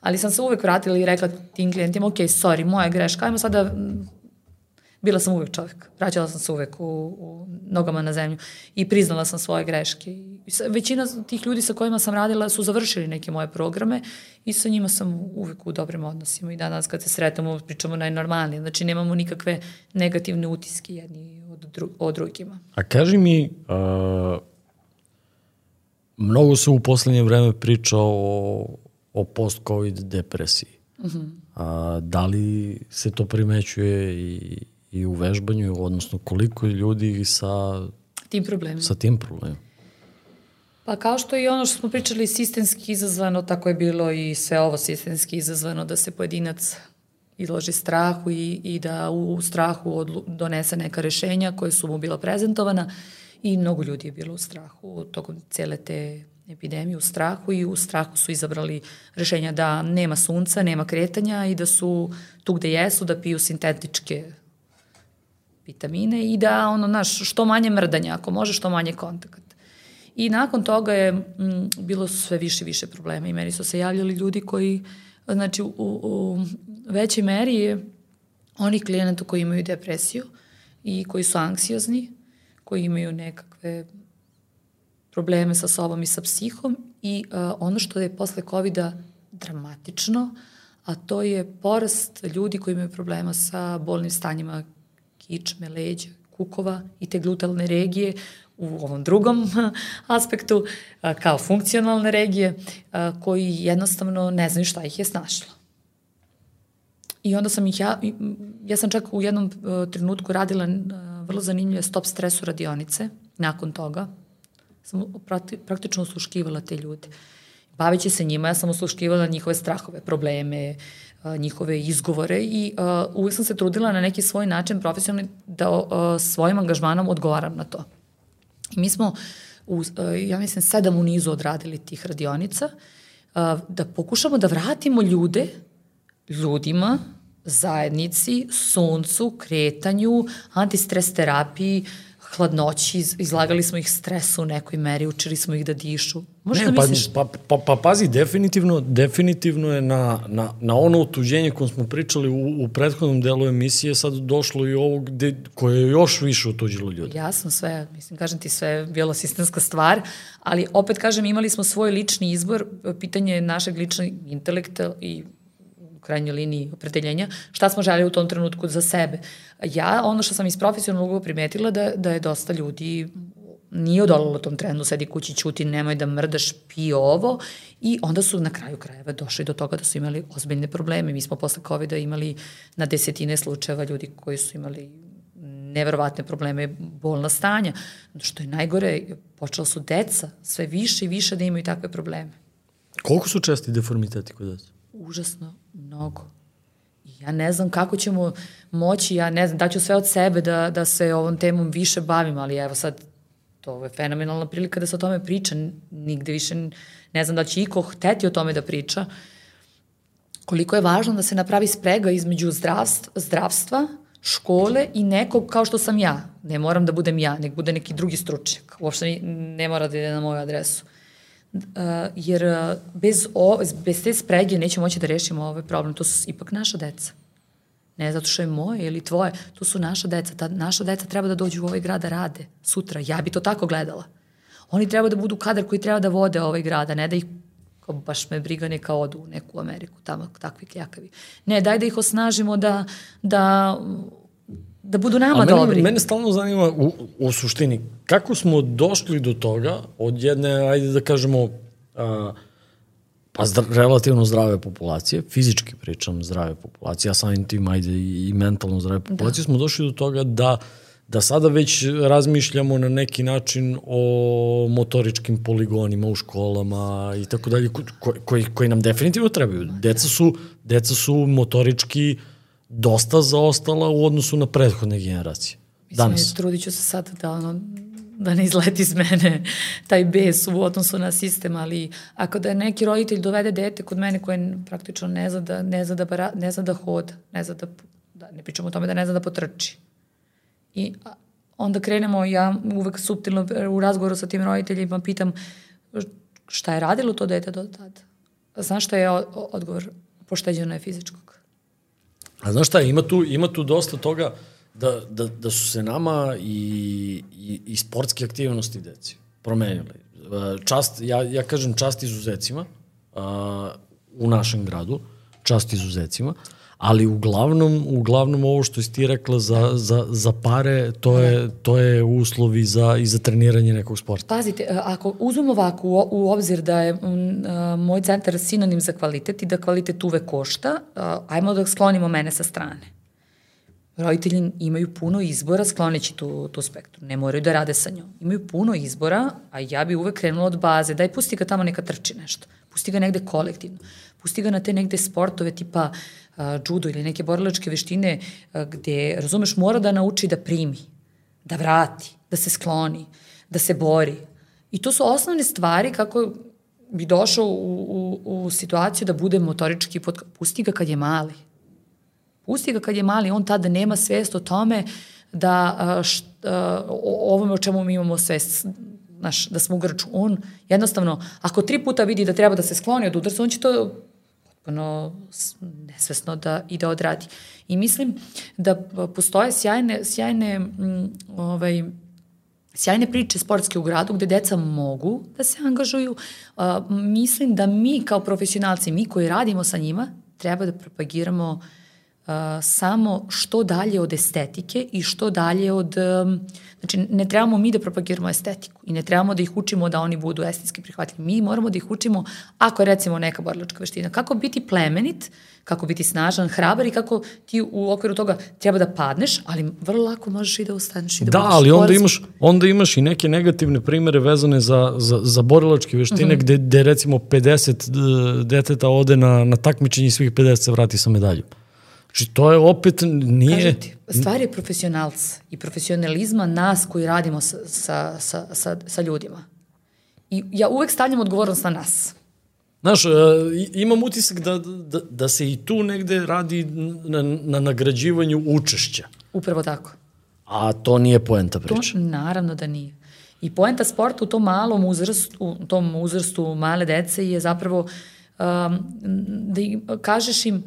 Ali sam se uvek vratila i rekla tim klijentima, ok, sorry, moja greška, ajmo sada bila sam uvek čovjek. Vraćala sam se uvek u, u nogama na zemlju i priznala sam svoje greške. I većina tih ljudi sa kojima sam radila su završili neke moje programe i sa njima sam uvek u dobrim odnosima i danas kad se sretamo pričamo najnormalnije. Znači nemamo nikakve negativne utiske jedni od, dru, od drugima. A kaži mi, uh, mnogo se u poslednje vreme priča o, o post-covid depresiji. Uh. -huh. A, da li se to primećuje i i u vežbanju, odnosno koliko je ljudi sa tim problemima. Sa tim problemima. Pa kao što i ono što smo pričali sistemski izazvano, tako je bilo i sve ovo sistemski izazvano da se pojedinac izloži strahu i, i da u strahu odlu, donese neka rešenja koje su mu bila prezentovana i mnogo ljudi je bilo u strahu tokom cele te epidemije u strahu i u strahu su izabrali rešenja da nema sunca, nema kretanja i da su tu gde jesu da piju sintetičke vitamine i da ono, naš, što manje mrdanja, ako može, što manje kontakt. I nakon toga je m, bilo sve više i više problema i meni su se javljali ljudi koji, znači u, u većoj meri je onih klijenata koji imaju depresiju i koji su anksiozni, koji imaju nekakve probleme sa sobom i sa psihom i uh, ono što je posle covid dramatično, a to je porast ljudi koji imaju problema sa bolnim stanjima kičme, leđa, kukova i te glutalne regije u ovom drugom [laughs] aspektu kao funkcionalne regije koji jednostavno ne znaju šta ih je snašlo. I onda sam ih ja, ja sam čak u jednom trenutku radila vrlo zanimljive stop stresu radionice nakon toga. Sam praktično usluškivala te ljude. Baveći se njima, ja sam usluškivala njihove strahove, probleme, njihove izgovore i uh, uvijek sam se trudila na neki svoj način profesionalni da uh, svojim angažmanom odgovaram na to. I mi smo, u, ja mislim, sedam u nizu odradili tih radionica, da pokušamo da vratimo ljude, ljudima, zajednici, suncu, kretanju, antistres terapiji, hladnoći, izlagali smo ih stresu u nekoj meri, učili smo ih da dišu. Možda ne, da misliš... pa, pa, pa pazi, definitivno, definitivno je na, na, na ono otuđenje koje smo pričali u, u prethodnom delu emisije sad došlo i ovo gde, koje je još više otuđilo ljudi. Jasno, sve, mislim, kažem ti, sve je bila sistemska stvar, ali opet kažem, imali smo svoj lični izbor, pitanje našeg ličnog intelekta i krajnjoj liniji opredeljenja, šta smo želi u tom trenutku za sebe. Ja, ono što sam iz profesionalnog primetila da, da je dosta ljudi nije odolalo tom trendu, sedi kući, ćuti, nemoj da mrdaš, pi ovo i onda su na kraju krajeva došli do toga da su imali ozbiljne probleme. Mi smo posle COVID-a imali na desetine slučajeva ljudi koji su imali neverovatne probleme, bolna stanja. Što je najgore, počela su deca sve više i više da imaju takve probleme. Koliko su česti deformiteti kod deca? Užasno mnogo. Ja ne znam kako ćemo moći, ja ne znam, daću sve od sebe da, da se ovom temom više bavim, ali evo sad, to je fenomenalna prilika da se o tome priča, nigde više ne znam da će iko hteti o tome da priča, koliko je važno da se napravi sprega između zdravstva, zdravstva škole i nekog kao što sam ja. Ne moram da budem ja, nek bude neki drugi stručnjak. Uopšte ne mora da ide na moju adresu. Uh, Uh, jer uh, bez, o, bez te sprege nećemo moći da rešimo ovaj problem. To su ipak naša deca. Ne zato što je moje ili tvoje, to su naša deca. Ta, naša deca treba da dođu u ovaj grad da rade sutra. Ja bi to tako gledala. Oni treba da budu kadar koji treba da vode ovaj grad, a ne da ih kao baš me briga neka odu u neku Ameriku, tamo takvi kljakavi. Ne, daj da ih osnažimo da, da da budu nama mene, dobri. Mene stalno zanima u, u suštini, kako smo došli do toga od jedne, ajde da kažemo, a, pa zdra, relativno zdrave populacije, fizički pričam zdrave populacije, a samim tim ajde i, i mentalno zdrave da. populacije, da. smo došli do toga da da sada već razmišljamo na neki način o motoričkim poligonima u školama i tako dalje, koji, koji nam definitivno trebaju. Deca su, deca su motorički uh, dosta zaostala u odnosu na prethodne generacije. Danas. Mislim, trudit ću se sad da ono, da ne izleti iz mene taj bes u odnosu na sistem, ali ako da neki roditelj dovede dete kod mene koje praktično ne zna da, ne zna da, bara, ne zna da hoda, ne zna da, da ne pričamo o tome da ne zna da potrči. I onda krenemo, ja uvek subtilno u razgovoru sa tim roditeljima pitam šta je radilo to dete do tada? Znaš šta je odgovor? Pošteđeno je fizičkog. A znaš šta, ima tu, ima tu dosta toga da, da, da su se nama i, i, i sportske aktivnosti deci promenile. Čast, ja, ja kažem čast izuzecima uh, u našem gradu, čast izuzecima, ali uglavnom, uglavnom ovo što si ti rekla za, za, za pare, to je, to je uslovi za, i za treniranje nekog sporta. Pazite, ako uzmemo ovako u, u obzir da je m, a, moj centar sinonim za kvalitet i da kvalitet uvek košta, a, ajmo da sklonimo mene sa strane. Roditelji imaju puno izbora skloneći tu, tu spektru. Ne moraju da rade sa njom. Imaju puno izbora, a ja bi uvek krenula od baze. Daj, pusti ga tamo neka trči nešto pusti ga negde kolektivno, pusti ga na te negde sportove tipa uh, judo ili neke borilačke veštine gde, razumeš, mora da nauči da primi, da vrati, da se skloni, da se bori. I to su osnovne stvari kako bi došao u, u, u situaciju da bude motorički pod... Pusti ga kad je mali. Pusti ga kad je mali, on tada nema svest o tome da št, o ovome o čemu mi imamo svest naš, da smo u grču. On jednostavno, ako tri puta vidi da treba da se skloni od udarca, on će to potpuno nesvesno da i da odradi. I mislim da postoje sjajne, sjajne m, ovaj, sjajne priče sportske u gradu gde deca mogu da se angažuju. Mislim da mi kao profesionalci, mi koji radimo sa njima, treba da propagiramo uh, samo što dalje od estetike i što dalje od Znači, ne trebamo mi da propagiramo estetiku i ne trebamo da ih učimo da oni budu estetski prihvatljivi. Mi moramo da ih učimo, ako je recimo neka borilačka veština, kako biti plemenit, kako biti snažan, hrabar i kako ti u okviru toga treba da padneš, ali vrlo lako možeš i da ustaneš i da Da, ali onda imaš, onda imaš i neke negativne primere vezane za, za, za borilačke veštine mm -hmm. gde, gde recimo 50 deteta ode na, na takmičenje i svih 50 se vrati sa medaljom. Znači, to je opet nije... Ti, stvar je profesionalca i profesionalizma nas koji radimo sa, sa, sa, sa, sa ljudima. I ja uvek stavljam odgovornost na nas. Znaš, uh, imam utisak da, da, da se i tu negde radi na, na nagrađivanju učešća. Upravo tako. A to nije poenta priče. To naravno da nije. I poenta sporta u tom malom uzrastu, u tom uzrastu male dece je zapravo um, da im, kažeš im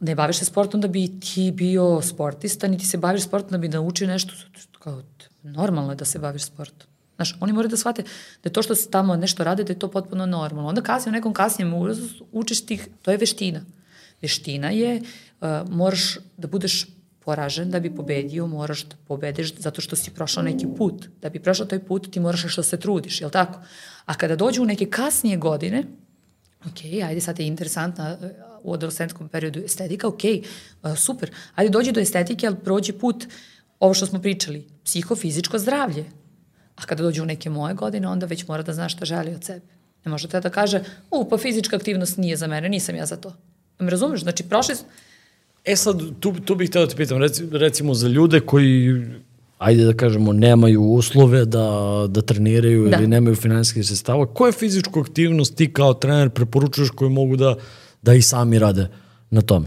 ne baviš se sportom da bi ti bio sportista, niti se baviš sportom da bi naučio nešto, kao, normalno je da se baviš sportom. Znaš, oni moraju da shvate da to što se tamo nešto rade, da je to potpuno normalno. Onda kasnije u nekom kasnijem uzrastu učiš tih, to je veština. Veština je, uh, moraš da budeš poražen da bi pobedio, moraš da pobediš zato što si prošao neki put. Da bi prošao taj put ti moraš što se trudiš, jel tako? A kada dođu u neke kasnije godine, ok, ajde sad je interesantna u adolescentskom periodu estetika, ok, super, ajde dođi do estetike, ali prođi put, ovo što smo pričali, psihofizičko zdravlje. A kada dođe u neke moje godine, onda već mora da zna šta želi od sebe. Ne može da kaže, u, pa fizička aktivnost nije za mene, nisam ja za to. Me razumeš? Znači, prošli... E sad, tu, tu bih htio da te pitam, recimo za ljude koji ajde da kažemo, nemaju uslove da, da treniraju da. ili nemaju finansijskih sredstava, koje fizičku aktivnost ti kao trener preporučuješ koje mogu da, da i sami rade na tome?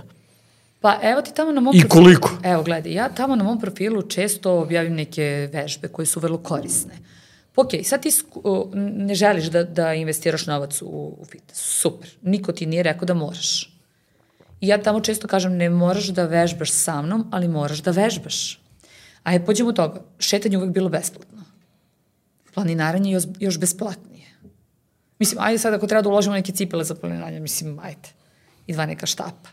Pa evo ti tamo na mom I profilu, koliko? Evo gledaj, ja tamo na mom profilu često objavim neke vežbe koje su vrlo korisne. Ok, sad ti ne želiš da, da investiraš novac u, u fitness. Super. Niko ti nije rekao da moraš. I ja tamo često kažem ne moraš da vežbaš sa mnom, ali moraš da vežbaš. Ajde, pođemo od toga. Šetanje uvek bilo besplatno. Planinaranje još, još besplatnije. Mislim, ajde sad ako treba da uložimo neke cipele za planinaranje, mislim, ajde. Dva neka štapa.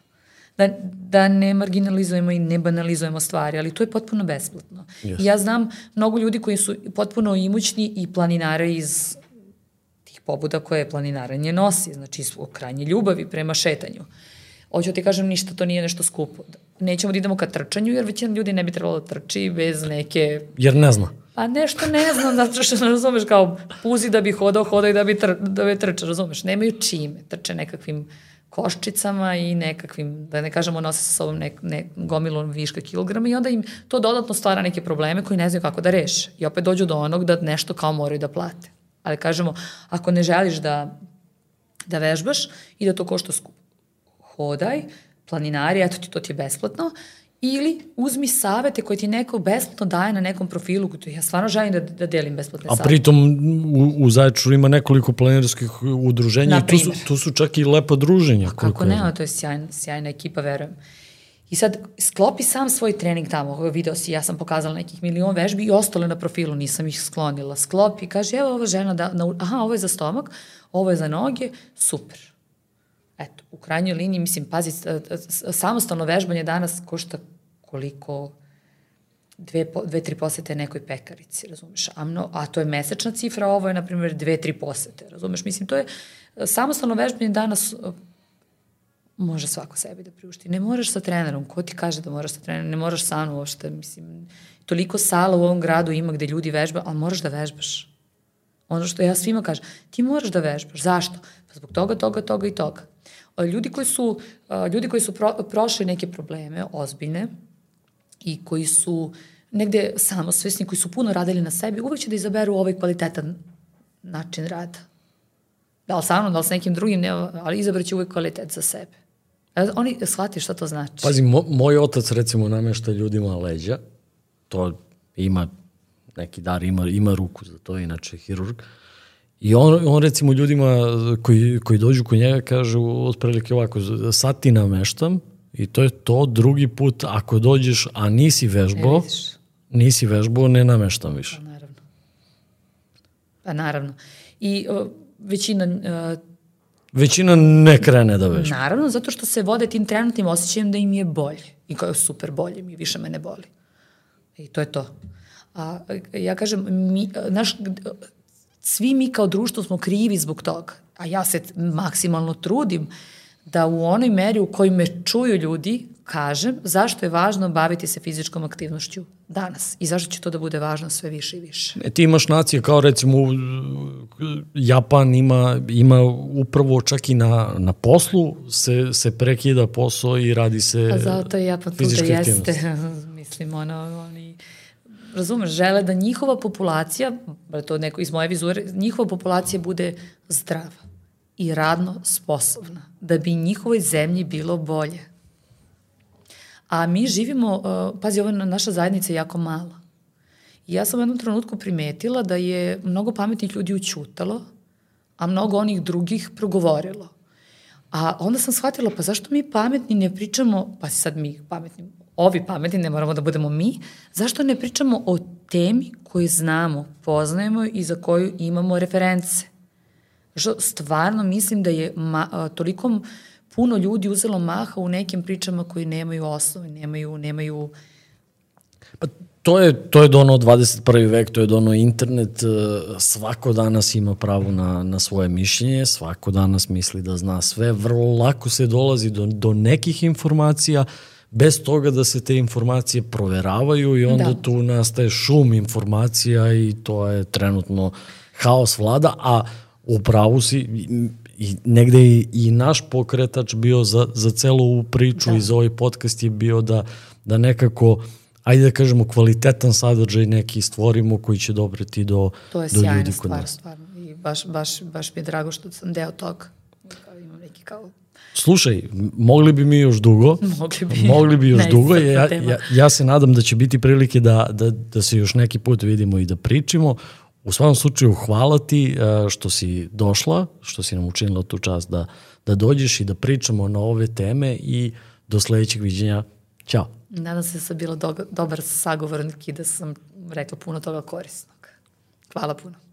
Da, da ne marginalizujemo i ne banalizujemo stvari, ali to je potpuno besplatno. Yes. I ja znam mnogo ljudi koji su potpuno imućni i planinare iz tih pobuda koje planinaranje nosi, znači iz krajnje ljubavi prema šetanju. Hoću ti kažem, ništa to nije nešto skupo nećemo da idemo ka trčanju, jer većina ljudi ne bi trebalo da trči bez neke... Jer ne zna. Pa nešto ne znam, zato što ne razumeš kao puzi da bi hodao, hodao i da bi, tr, da bi trča, razumeš? Nemaju čime, trče nekakvim koščicama i nekakvim, da ne kažemo, nose sa sobom nek, ne, gomilu viška kilograma i onda im to dodatno stvara neke probleme koji ne znaju kako da reše. I opet dođu do onog da nešto kao moraju da plate. Ali kažemo, ako ne želiš da, da vežbaš i da to košta skupo, hodaj, planinari, eto ti, to ti je besplatno, ili uzmi savete koje ti neko besplatno daje na nekom profilu, ja stvarno želim da, da delim besplatne savete. A pritom u, u Zaječaru ima nekoliko planinarskih udruženja i tu su, tu su čak i lepa druženja. Kako ne, to je sjajna, sjajna ekipa, verujem. I sad sklopi sam svoj trening tamo, video si, ja sam pokazala nekih milion vežbi i ostale na profilu, nisam ih sklonila. Sklopi, kaže, evo ova žena, da, na, aha, ovo je za stomak, ovo je za noge, super Eto, u krajnjoj liniji, mislim, pazi, samostalno vežbanje danas košta koliko dve, dve tri posete nekoj pekarici, razumeš? A, mno, a to je mesečna cifra, ovo je, na primjer, dve, tri posete, razumeš? Mislim, to je, samostalno vežbanje danas može svako sebi da priušti. Ne moraš sa trenerom, ko ti kaže da moraš sa trenerom, ne moraš sam uopšte, mislim, toliko sala u ovom gradu ima gde ljudi vežba, ali moraš da vežbaš. Ono što ja svima kažem, ti moraš da vežbaš. Zašto? Pa zbog toga, toga, toga i toga. Ljudi koji su, ljudi koji su pro, prošli neke probleme ozbiljne i koji su negde samosvesni, koji su puno radili na sebi, uvek će da izaberu ovaj kvalitetan način rada. Da li sa mnom, da li sa nekim drugim, ne, ali izabraće uvek kvalitet za sebe. E, oni shvati šta to znači. Pazi, mo, moj otac recimo namešta ljudima leđa, to ima neki dar, ima, ima ruku za to, inače hirurg. I on, on recimo ljudima koji, koji dođu kod njega kažu otprilike ovako, sad ti nameštam i to je to, drugi put ako dođeš, a nisi vežbo, e, nisi vežbo, ne nameštam više. Pa naravno. Pa naravno. I o, većina uh, Većina ne krene da vežba. Naravno, zato što se vode tim trenutnim osjećajem da im je bolje. I kao super bolje mi, više me ne boli. I to je to. A, ja kažem, mi, naš, svi mi kao društvo smo krivi zbog toga. A ja se maksimalno trudim da u onoj meri u kojoj me čuju ljudi kažem zašto je važno baviti se fizičkom aktivnošću danas i zašto će to da bude važno sve više i više. E, ti imaš nacije kao recimo Japan ima, ima upravo čak i na, na poslu se, se prekida posao i radi se A zato je Japan tu da jeste, [laughs] mislim, ono, oni razumeš, žele da njihova populacija, to neko iz moje vizure, njihova populacija bude zdrava i radno sposobna, da bi njihovoj zemlji bilo bolje. A mi živimo, uh, pazi, ovo naša zajednica je jako mala. I ja sam u jednom trenutku primetila da je mnogo pametnih ljudi učutalo, a mnogo onih drugih progovorilo. A onda sam shvatila, pa zašto mi pametni ne pričamo, pa sad mi pametni, ovi pametni, ne moramo da budemo mi, zašto ne pričamo o temi koju znamo, poznajemo i za koju imamo reference? Što stvarno mislim da je ma, a, toliko puno ljudi uzelo maha u nekim pričama koji nemaju osnove, nemaju, nemaju Pa to je, to je dono 21. vek, to je dono internet, e, svako danas ima pravo na, na svoje mišljenje, svako danas misli da zna sve, vrlo lako se dolazi do, do nekih informacija, bez toga da se te informacije proveravaju i onda da. tu nastaje šum informacija i to je trenutno haos vlada, a u pravu si i negde i, i naš pokretač bio za, za celu ovu priču da. i za ovaj podcast je bio da, da nekako ajde da kažemo kvalitetan sadržaj neki stvorimo koji će dobriti do, to je do ljudi kod stvar, nas. stvarno. I baš, baš, baš mi je drago što sam deo toga. Kao, imam neki kao Slušaj, mogli bi mi još dugo. Mogli bi. Mogli bi još dugo. Ja, ja, ja se nadam da će biti prilike da, da, da se još neki put vidimo i da pričimo. U svakom slučaju hvala ti e, što si došla, što si nam učinila tu čast da, da dođeš i da pričamo na ove teme i do sledećeg viđenja. Ćao. Nadam se da sam bila do, dobar sagovornik i da sam rekla puno toga korisnog. Hvala puno.